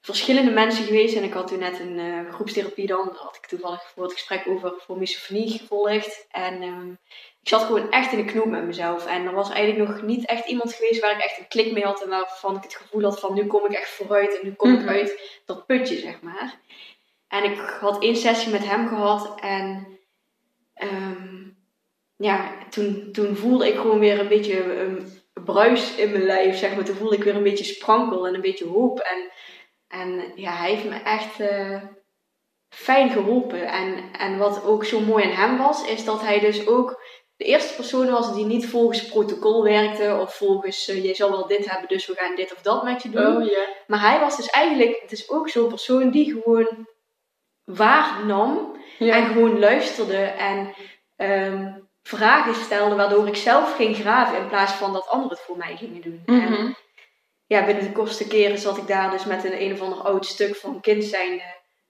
verschillende mensen geweest en ik had toen net een eh, groepstherapie dan, had ik toevallig voor het gesprek over voor misofonie gevolgd. En ehm, ik zat gewoon echt in de knoop met mezelf. En er was eigenlijk nog niet echt iemand geweest waar ik echt een klik mee had en waarvan ik het gevoel had van nu kom ik echt vooruit en nu kom Mhm. ik uit dat putje, zeg maar. En ik had één sessie met hem gehad en ehm, ja, toen, toen voelde ik gewoon weer een beetje een bruis in mijn lijf, zeg maar. Toen voelde ik weer een beetje sprankel en een beetje hoop. En, en ja, hij heeft me echt eh, fijn geholpen. En, en wat ook zo mooi aan hem was, is dat hij dus ook de eerste persoon was die niet volgens protocol werkte. Of volgens, eh, je zal wel dit hebben, dus we gaan dit of dat met je doen. Oh. Maar hij was dus eigenlijk, het is ook zo'n persoon die gewoon waarnam en Ja. gewoon luisterde en ehm, vragen stelde, waardoor ik zelf ging graven in plaats van dat anderen het voor mij gingen doen. En Mhm. ja, binnen de kortste keren zat ik daar dus met een een of ander oud stuk van kind zijnde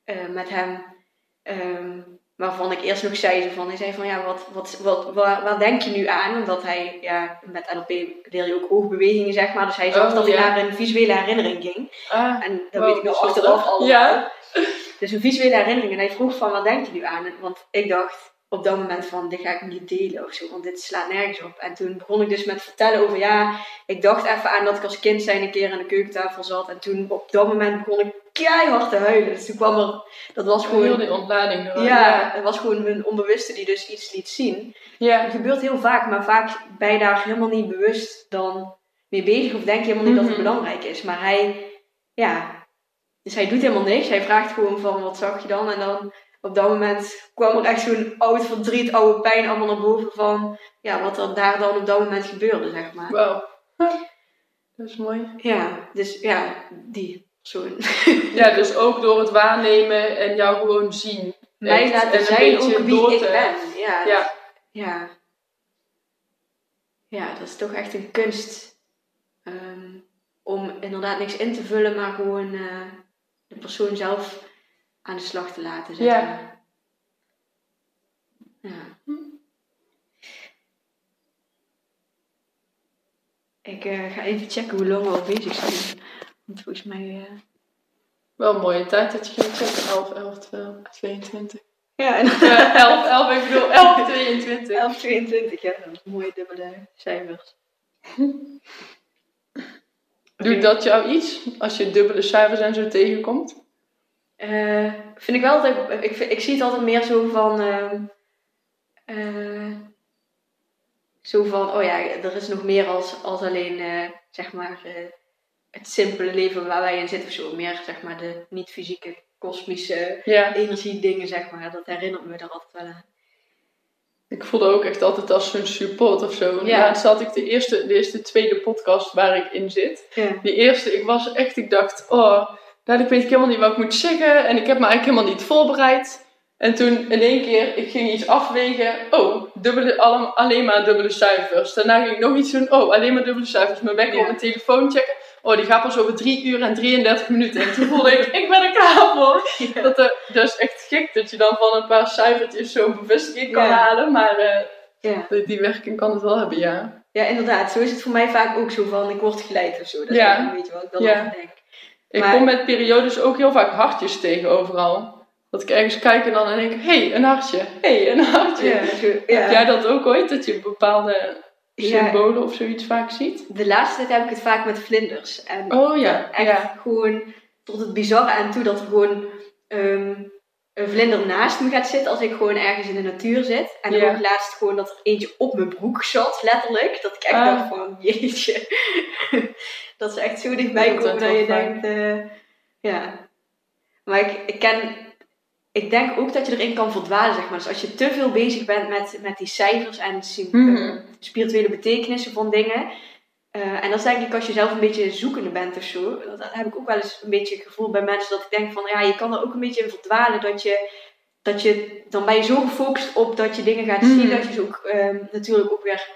eh, met hem. ehm, waarvan ik eerst nog zei, zo van, hij zei van ja, wat, wat, wat, waar, waar denk je nu aan? Omdat hij, ja, met NLP leer je ook oogbewegingen zeg maar. Dus hij zag Oh, dat ja. naar een visuele herinnering ging. Ah, En dat Wow, weet ik nog bijzonder. achteraf al. Ja. Dus een visuele herinnering. En hij vroeg van, wat denk je nu aan? Want ik dacht op dat moment van, dit ga ik niet delen of zo. Want dit slaat nergens op. En toen begon ik dus met vertellen over, ja, ik dacht even aan dat ik als kind zijn een keer aan de keukentafel zat. En toen op dat moment begon ik keihard te huilen. Dus toen kwam er, dat was heel gewoon... die ontlading. Ja, het was gewoon mijn onbewuste die dus iets liet zien. Ja. Dat gebeurt heel vaak, maar vaak ben je daar helemaal niet bewust dan mee bezig. Of denk je helemaal niet dat het Mhm. belangrijk is. Maar hij, ja, dus hij doet helemaal niks. Hij vraagt gewoon van, wat zag je dan? En dan op dat moment kwam er echt zo'n oud verdriet, oude pijn allemaal naar boven van, ja, wat er daar dan op dat moment gebeurde, zeg maar. Wauw. Huh. Dat is mooi. Ja, dus ja, die Ja, dus ook door het waarnemen en jou gewoon zien. Mij Echt. laten En een zijn beetje ook wie door ik te- ben. Ja, Ja. ja. Ja, dat is toch echt een kunst. ehm, om inderdaad niks in te vullen, maar gewoon eh, de persoon zelf aan de slag te laten zetten. Ja. Ja. Ik eh, ga even checken hoe lang we al bezig zijn. Want volgens mij... eh, Wel een mooie tijd dat je ging checken. 11, 11, 12, 22. Ja, en Eh 11, 11, ik bedoel 11, 22. 11, 22, ja. Dat is mooie dubbele cijfers. Doet dat jou iets? Als je dubbele cijfers en zo tegenkomt? Eh, vind ik wel altijd, ik, ik zie het altijd meer zo van, ehm, eh, zo van, oh ja, er is nog meer als, als alleen, zeg maar, het simpele leven waar wij in zitten of zo. Meer, zeg maar, de niet-fysieke, kosmische Ja. energie dingen, zeg maar. Dat herinnert me er altijd wel aan. Ik voelde ook echt altijd als zo'n support of zo. Ja. Laatst had ik de eerste, de eerste tweede podcast waar ik in zit. Ja. Die eerste, ik was echt, ik dacht, oh, dadelijk weet ik helemaal niet wat ik moet zeggen. En ik heb me eigenlijk helemaal niet voorbereid. En toen in één keer, ik ging iets afwegen. Oh, dubbele, alle- alleen maar dubbele cijfers. Daarna ging ik nog iets doen. Oh, alleen maar dubbele cijfers. Mijn wekker Ja. op mijn telefoon checken. Oh, die gaat pas over 3 uur en 33 minuten. En toen voelde ik, ik ben er klaar voor. Ja. Dat, er, dat is echt gek dat je dan van een paar cijfertjes zo'n bevestiging kan Ja. halen. Maar eh, Ja. die, die werking kan het wel hebben, ja. ja, inderdaad. Zo is het voor mij vaak ook zo van, ik word geleid of zo. Dat Ja. is een beetje wat ik dan denk. Ik Maar- kom met periodes ook heel vaak hartjes tegen overal. Dat ik ergens kijk en dan denk, hé, hey, een hartje. Hé, hey, een hartje. Heb jij dat ook ooit? Dat je bepaalde Ja. symbolen of zoiets vaak ziet? De laatste tijd heb ik het vaak met vlinders. En Oh ja, echt ja. gewoon tot het bizarre aan toe dat er gewoon ehm, een vlinder naast me gaat zitten als ik gewoon ergens in de natuur zit. En Ja. ook laatst gewoon dat er eentje op mijn broek zat, letterlijk. Dat ik echt Ah. dacht van, jeetje. dat ze echt zo dichtbij Dat is dat je denkt, eh, ja. Maar ik, ik ken, ik denk ook dat je erin kan verdwalen, zeg maar. Dus als je te veel bezig bent met, met die cijfers en Mhm. eh, spirituele betekenissen van dingen. eh, en dat is denk ik als je zelf een beetje zoekende bent of zo. Dat, heb ik ook wel eens een beetje het gevoel bij mensen dat ik denk van ja, je kan er ook een beetje in verdwalen. Dat je, dat je dan ben je zo gefocust op dat je dingen gaat zien. Dat je ze ook ehm, natuurlijk ook weer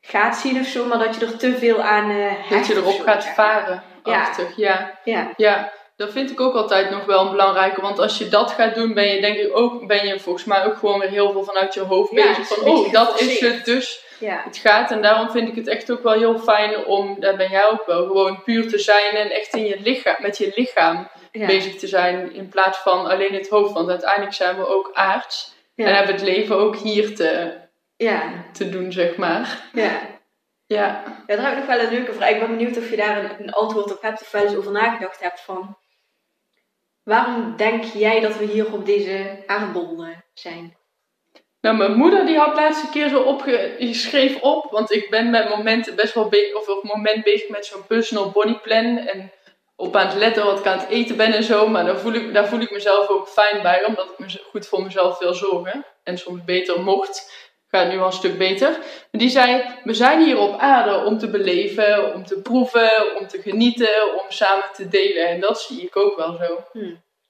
gaat zien of zo. Maar dat je er te veel aan eh Dat je erop gaat varen. Ja. Achtig, ja. Ja, Ja, dat vind ik ook altijd nog wel een belangrijke. Want als je dat gaat doen, ben je denk ik ook, ben je volgens mij ook gewoon weer heel veel vanuit je hoofd Ja, bezig. is Van, oh, dat is het dus. ja, Het gaat. En daarom vind ik het echt ook wel heel fijn om, daar ben jij ook wel, gewoon puur te zijn en echt in je lichaam, met je lichaam ja. bezig te zijn. In plaats van alleen het hoofd. Want uiteindelijk zijn we ook aards. Ja. En hebben het leven ook hier te, ja, te doen, zeg maar. ja. Ja. Ja, daar heb ik nog wel een leuke vraag. Ik ben benieuwd of je daar een, een antwoord op hebt of wel eens over nagedacht hebt van... Waarom denk jij dat we hier op deze aardbol eh, zijn? Nou, mijn moeder die had laatste keer zo opge... Die schreef op, want ik ben met momenten best wel be- of op moment bezig met zo'n personal body plan. En op aan het letten wat ik aan het eten ben en zo. Maar daar voel ik, daar voel ik mezelf ook fijn bij, omdat ik me goed voor mezelf wil zorgen. En soms beter mocht. Gaat nu al een stuk beter. Maar die zei, we zijn hier op aarde om te beleven, om te proeven, om te genieten, om samen te delen. En dat zie ik ook wel zo.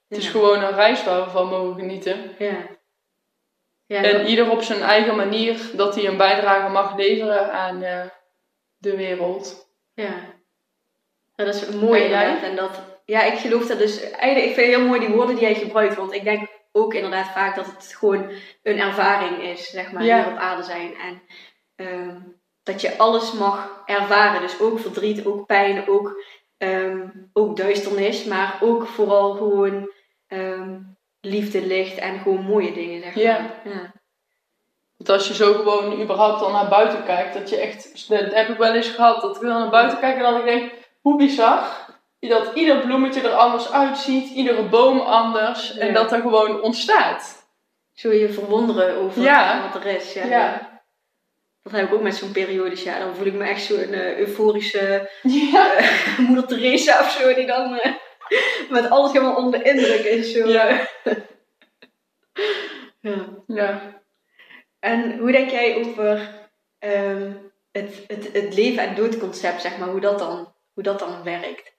Het is gewoon een reis waar we van mogen genieten. Ja. Ja, En ieder op zijn eigen manier dat hij een bijdrage mag leveren aan eh, de wereld. ja. Ja, dat is mooi inderdaad. En dat, ja, ik geloof dat dus... Eigenlijk, ik vind heel mooi die woorden die jij gebruikt. Want ik denk ook inderdaad vaak dat het gewoon een ervaring is, zeg maar, Ja. hier op aarde zijn. En ehm, dat je alles mag ervaren. Dus ook verdriet, ook pijn, ook, ehm, ook duisternis. Maar ook vooral gewoon ehm, liefde, licht en gewoon mooie dingen, zeg maar. Ja. ja. Want als je zo gewoon überhaupt al naar buiten kijkt, dat je echt, dat heb ik wel eens gehad, dat ik dan naar buiten kijk en dat ik denk, hoe bizar. Dat ieder bloemetje er anders uitziet, iedere boom anders. En Ja. dat er gewoon ontstaat. Zo je verwonderen over Ja. wat er is. Ja. Ja. Dat heb ik ook met zo'n periodes. Ja, dan voel ik me echt zo'n eh, euforische eh, moeder Teresa of zo. Die dan eh, met alles helemaal onder de indruk is. Zo. Ja. Ja. Ja. En hoe denk jij over ehm, het, het, het leven- en doodconcept, zeg maar, hoe dat dan, hoe dat dan werkt?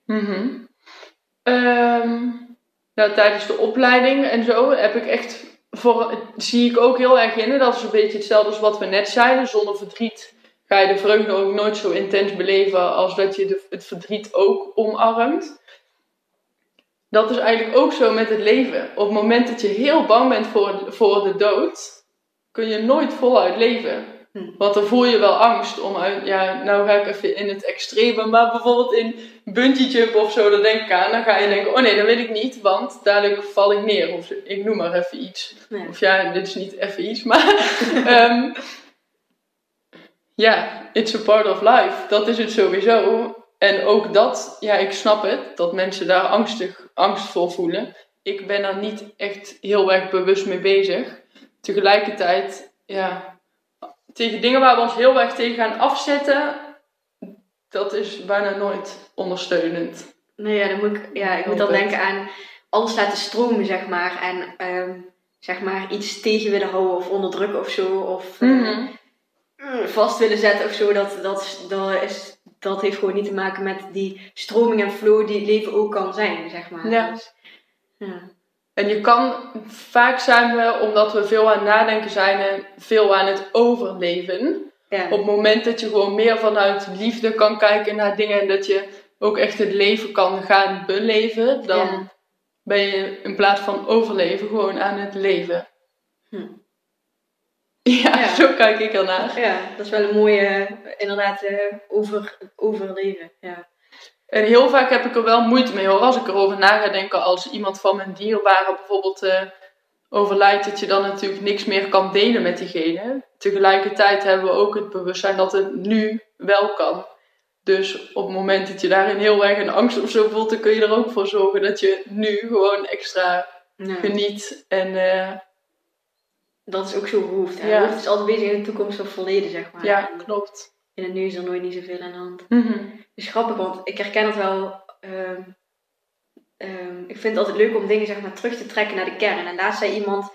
Nou, tijdens de opleiding en zo heb ik echt voor, zie ik ook heel erg in. Dat is een beetje hetzelfde als wat we net zeiden. Zonder verdriet ga je de vreugde ook nooit zo intens beleven als dat je de, het verdriet ook omarmt. Dat is eigenlijk ook zo met het leven. Op het moment dat je heel bang bent voor, voor de dood, kun je nooit voluit leven. Hm. Want dan voel je wel angst om uit, ja, nou ga ik even in het extreme, maar bijvoorbeeld in bungee jump of zo, daar denk ik aan. Dan ga je denken, oh nee, dat wil ik niet, want dadelijk val ik neer. Of ik noem maar even iets. Nee. Of ja, dit is niet even iets, maar ehm, ja, it's a part of life. Dat is het sowieso. En ook dat, ja, ik snap het, dat mensen daar angstig, angst voor voelen. Ik ben er niet echt heel erg bewust mee bezig. Tegelijkertijd, ja, tegen dingen waar we ons heel erg tegen gaan afzetten, dat is bijna nooit ondersteunend. Nou ja, dan moet ik, ja, ik moet dan denken aan alles laten stromen, zeg maar. En ehm, zeg maar iets tegen willen houden of onderdrukken of zo. Of eh, Mhm. vast willen zetten of zo. Dat, dat, dat, is, dat heeft gewoon niet te maken met die stroming en flow die het leven ook kan zijn, zeg maar. Ja. Dus, ja. En je kan, vaak zijn we, omdat we veel aan het nadenken zijn en veel aan het overleven. Ja. Op het moment dat je gewoon meer vanuit liefde kan kijken naar dingen en dat je ook echt het leven kan gaan beleven, dan Ja. ben je in plaats van overleven gewoon aan het leven. Hm. Ja, Ja. zo kijk ik ernaar. ja, dat is wel een mooie, inderdaad, eh, over, overleven. Ja. En heel vaak heb ik er wel moeite mee hoor, als ik erover na ga denken, als iemand van mijn dierbaren bijvoorbeeld eh, overlijdt, dat je dan natuurlijk niks meer kan delen met diegene. Tegelijkertijd hebben we ook het bewustzijn dat het nu wel kan. Dus op het moment dat je daarin heel erg een angst of zo voelt, dan kun je er ook voor zorgen dat je nu gewoon extra geniet. En eh, Dat is ook zo. Hè? Ja. Hoofd is altijd bezig in de toekomst of verleden, zeg maar. ja, klopt. In het nu is er nooit niet zoveel aan de hand. Mhm. Het is grappig, want ik herken het wel. ehm, ehm, ik vind het altijd leuk om dingen zeg maar, terug te trekken naar de kern. En daar zei iemand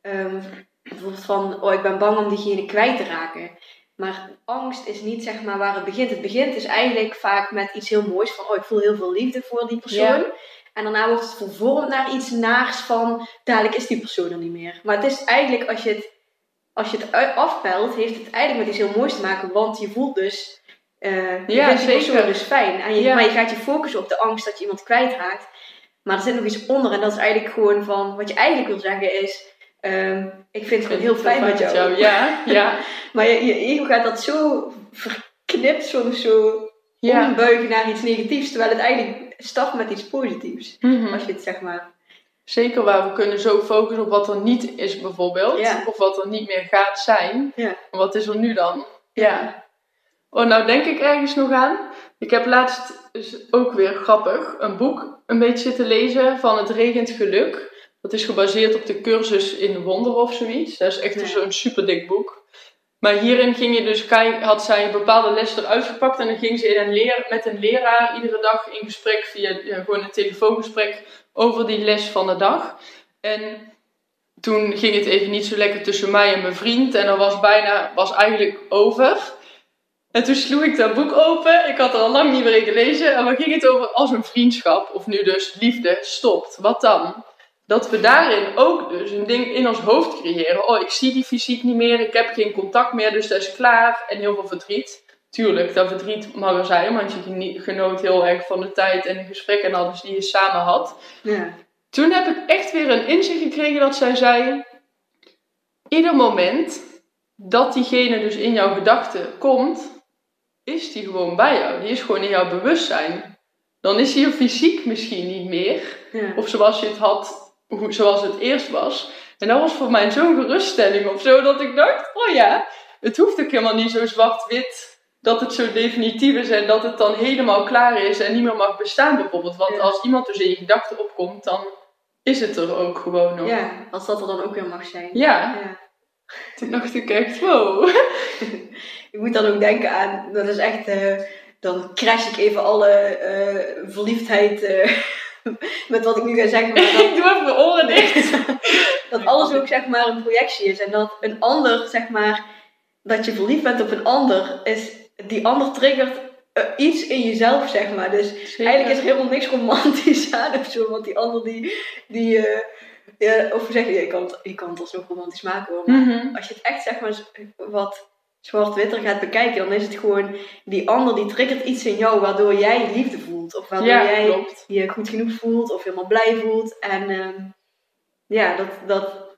ehm, bijvoorbeeld van: Oh, ik ben bang om diegene kwijt te raken. Maar angst is niet zeg maar waar het begint. Het begint dus eigenlijk vaak met iets heel moois. Van: Oh, ik voel heel veel liefde voor die persoon. En daarna wordt het vervormd naar iets naars van: Dadelijk is die persoon er niet meer. Maar het is eigenlijk als je het. Als je het afpelt, heeft het eigenlijk met iets heel moois te maken. Want je voelt dus eh je Ja, vindt die zeker. persoon dus fijn. En je, Ja. Maar je gaat je focussen op de angst dat je iemand kwijtraakt. Maar er zit nog iets onder. En dat is eigenlijk gewoon van... Wat je eigenlijk wil zeggen is... ehm, ik vind het gewoon heel fijn met jou. Ja, ja, Maar je, je ego gaat dat zo verknipt soms zo ja. ombuigen naar iets negatiefs. Terwijl het eigenlijk start met iets positiefs. Mhm. Als je het zeg maar... Zeker waar we kunnen zo focussen op wat er niet is bijvoorbeeld. Ja. Of wat er niet meer gaat zijn. Ja. En wat is er nu dan? Ja. Oh, nou denk ik ergens nog aan. Ik heb laatst is ook weer grappig een boek een beetje zitten lezen van Het regent geluk. Dat is gebaseerd op de cursus in wonder of zoiets. Dat is echt Ja. zo'n super dik boek. Maar hierin ging je dus had zij een bepaalde les eruit gepakt en dan ging ze in een leer, met een leraar iedere dag in gesprek via ja, gewoon een telefoongesprek over die les van de dag. En toen ging het even niet zo lekker tussen mij en mijn vriend en dat was bijna, was eigenlijk over. En toen sloeg ik dat boek open. Ik had er al lang niet meer in gelezen. En waar ging het over als een vriendschap, of nu dus liefde, stopt? Wat dan? Dat we daarin ook dus een ding in ons hoofd creëren. Oh, ik zie die fysiek niet meer, ik heb geen contact meer, dus dat is klaar. En heel veel verdriet. Tuurlijk, dat verdriet mag er zijn, want je genoot heel erg van de tijd en de gesprekken en alles die je samen had. Ja. Toen heb ik echt weer een inzicht gekregen dat zij zei: ieder moment dat diegene dus in jouw gedachten komt, is die gewoon bij jou. Die is gewoon in jouw bewustzijn. Dan is hij er fysiek misschien niet meer, Ja. of zoals je het had, zoals het eerst was. En dat was voor mij zo'n geruststelling of zo, dat ik dacht: oh ja, het hoeft ook helemaal niet zo zwart-wit. Dat het zo definitief is en dat het dan helemaal klaar is en niet meer mag bestaan, bijvoorbeeld. Want Ja. als iemand dus in je gedachten opkomt, dan is het er ook gewoon nog. ja, als dat er dan ook weer mag zijn. Ja, Ja. toen dacht ik echt, wow. Ik moet dan ook denken aan, dat is echt, eh, dan crash ik even alle eh, verliefdheid eh, met wat ik nu ga zeggen. Maar dat, ik doe even mijn oren dicht. dat alles ook zeg maar een projectie is. En dat een ander, zeg maar, dat je verliefd bent op een ander, is, die ander triggert eh, iets in jezelf, zeg maar. Dus eigenlijk is er helemaal niks romantisch aan of zo. Want die ander die, die ja, of zeg je, je kan, het- je kan het alsnog romantisch maken hoor. Maar Mhm. als je het echt zeg maar wat zwart-witter gaat bekijken, dan is het gewoon die ander die triggert iets in jou waardoor jij liefde voelt. Of waardoor Ja, jij klopt. je goed genoeg voelt of helemaal blij voelt. En ehm, ja, dat, dat,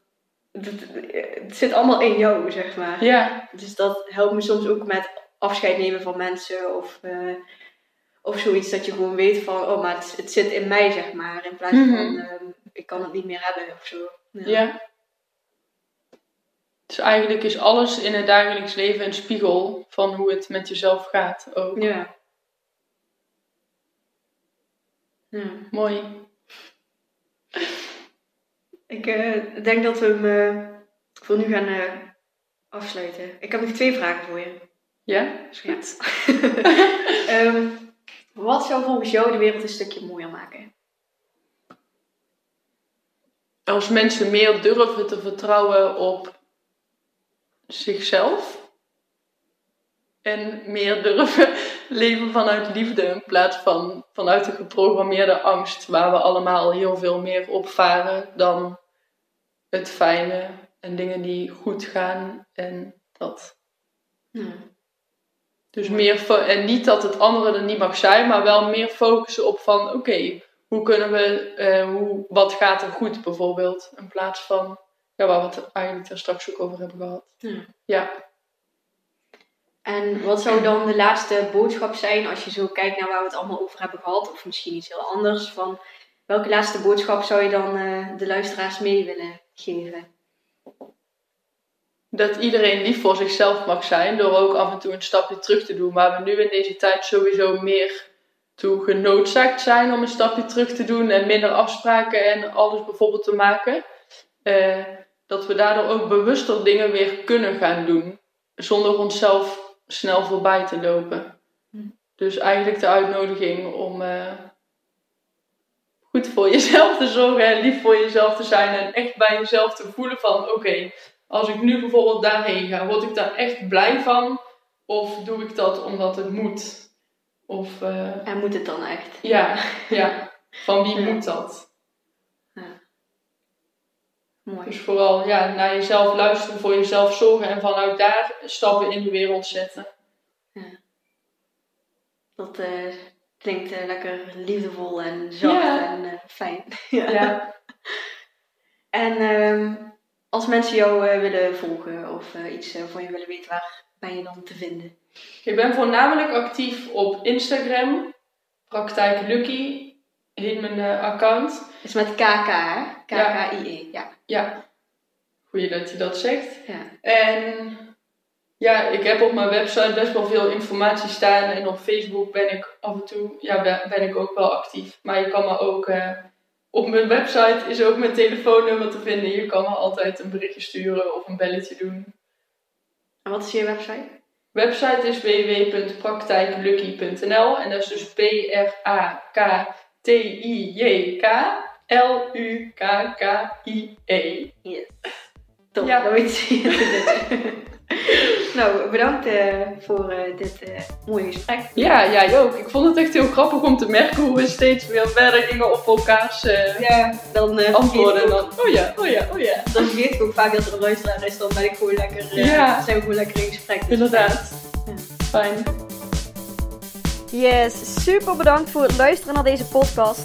dat, het zit allemaal in jou, zeg maar. Ja, Dus dat helpt me soms ook met afscheid nemen van mensen of, eh, of zoiets dat je gewoon weet van, oh, maar het, het zit in mij, zeg maar. In plaats van, Mhm. ehm, ik kan het niet meer hebben of zo. ja. Dus eigenlijk is alles in het dagelijks leven een spiegel van hoe het met jezelf gaat ook. Ja. ja. Mooi. Ik eh, denk dat we hem eh, voor nu gaan afsluiten. Ik heb nog twee vragen voor je. Ja, is goed. Ehm, wat zou volgens jou de wereld een stukje mooier maken? als mensen meer durven te vertrouwen op zichzelf. En meer durven leven vanuit liefde in plaats van vanuit de geprogrammeerde angst, waar we allemaal heel veel meer op varen dan het fijne en dingen die goed gaan en dat. Dus meer, en niet dat het andere er niet mag zijn, maar wel meer focussen op van oké, hoe kunnen we, uh, hoe, wat gaat er goed bijvoorbeeld, in plaats van ja, waar we het eigenlijk daar straks ook over hebben gehad. Ja. ja. En wat zou dan de laatste boodschap zijn als je zo kijkt naar waar we het allemaal over hebben gehad, of misschien iets heel anders? Van welke laatste boodschap zou je dan uh, de luisteraars mee willen geven? Dat iedereen lief voor zichzelf mag zijn, door ook af en toe een stapje terug te doen. Waar we nu in deze tijd sowieso meer toe genoodzaakt zijn om een stapje terug te doen en minder afspraken en alles bijvoorbeeld te maken. Uh, dat we daardoor ook bewuster dingen weer kunnen gaan doen, zonder onszelf snel voorbij te lopen. Hm. Dus eigenlijk de uitnodiging om uh, goed voor jezelf te zorgen en lief voor jezelf te zijn en echt bij jezelf te voelen van oké, okay, als ik nu bijvoorbeeld daarheen ga, word ik daar echt blij van of doe ik dat omdat het moet? Of, uh, en moet het dan echt? Ja, ja. van wie moet dat? Mooi. Dus vooral ja, naar jezelf luisteren, voor jezelf zorgen en vanuit daar stappen in de wereld zetten. Ja. Dat uh, klinkt uh, lekker liefdevol en zacht en fijn. Ja. En um, als mensen jou willen volgen of iets van je willen weten, waar ben je dan te vinden? Ik ben voornamelijk actief op Instagram. Praktijk Lucky heet mijn account. Is met KK, hè? K-K-I-E, ja. Ja, goeie dat je dat zegt. Ja. En ja, ik heb op mijn website best wel veel informatie staan. En op Facebook ben ik af en toe, ja, ben, ben ik ook wel actief. Maar je kan me ook, uh, op mijn website is ook mijn telefoonnummer te vinden. Je kan me altijd een berichtje sturen of een belletje doen. En wat is je website? Website is www.praktijklucky.nl en dat is dus P-R-A-K-T-I-J-K L-U-K-K-I-E. Yes. Top, Ja. dat weet je. nou, bedankt uh, voor uh, dit uh, mooie gesprek. Ja, jij ook. Ik vond het echt heel grappig om te merken hoe we steeds weer verder gingen op elkaars ja, dan, antwoorden. Dan, oh ja, oh ja, oh ja. Dan vergeet ik ook vaak dat er een luisteraar is. Dan ben ik gewoon lekker, Ja. zijn we gewoon lekker in gesprek. Dus Inderdaad. Ja. Fijn. Yes, super bedankt voor het luisteren naar deze podcast.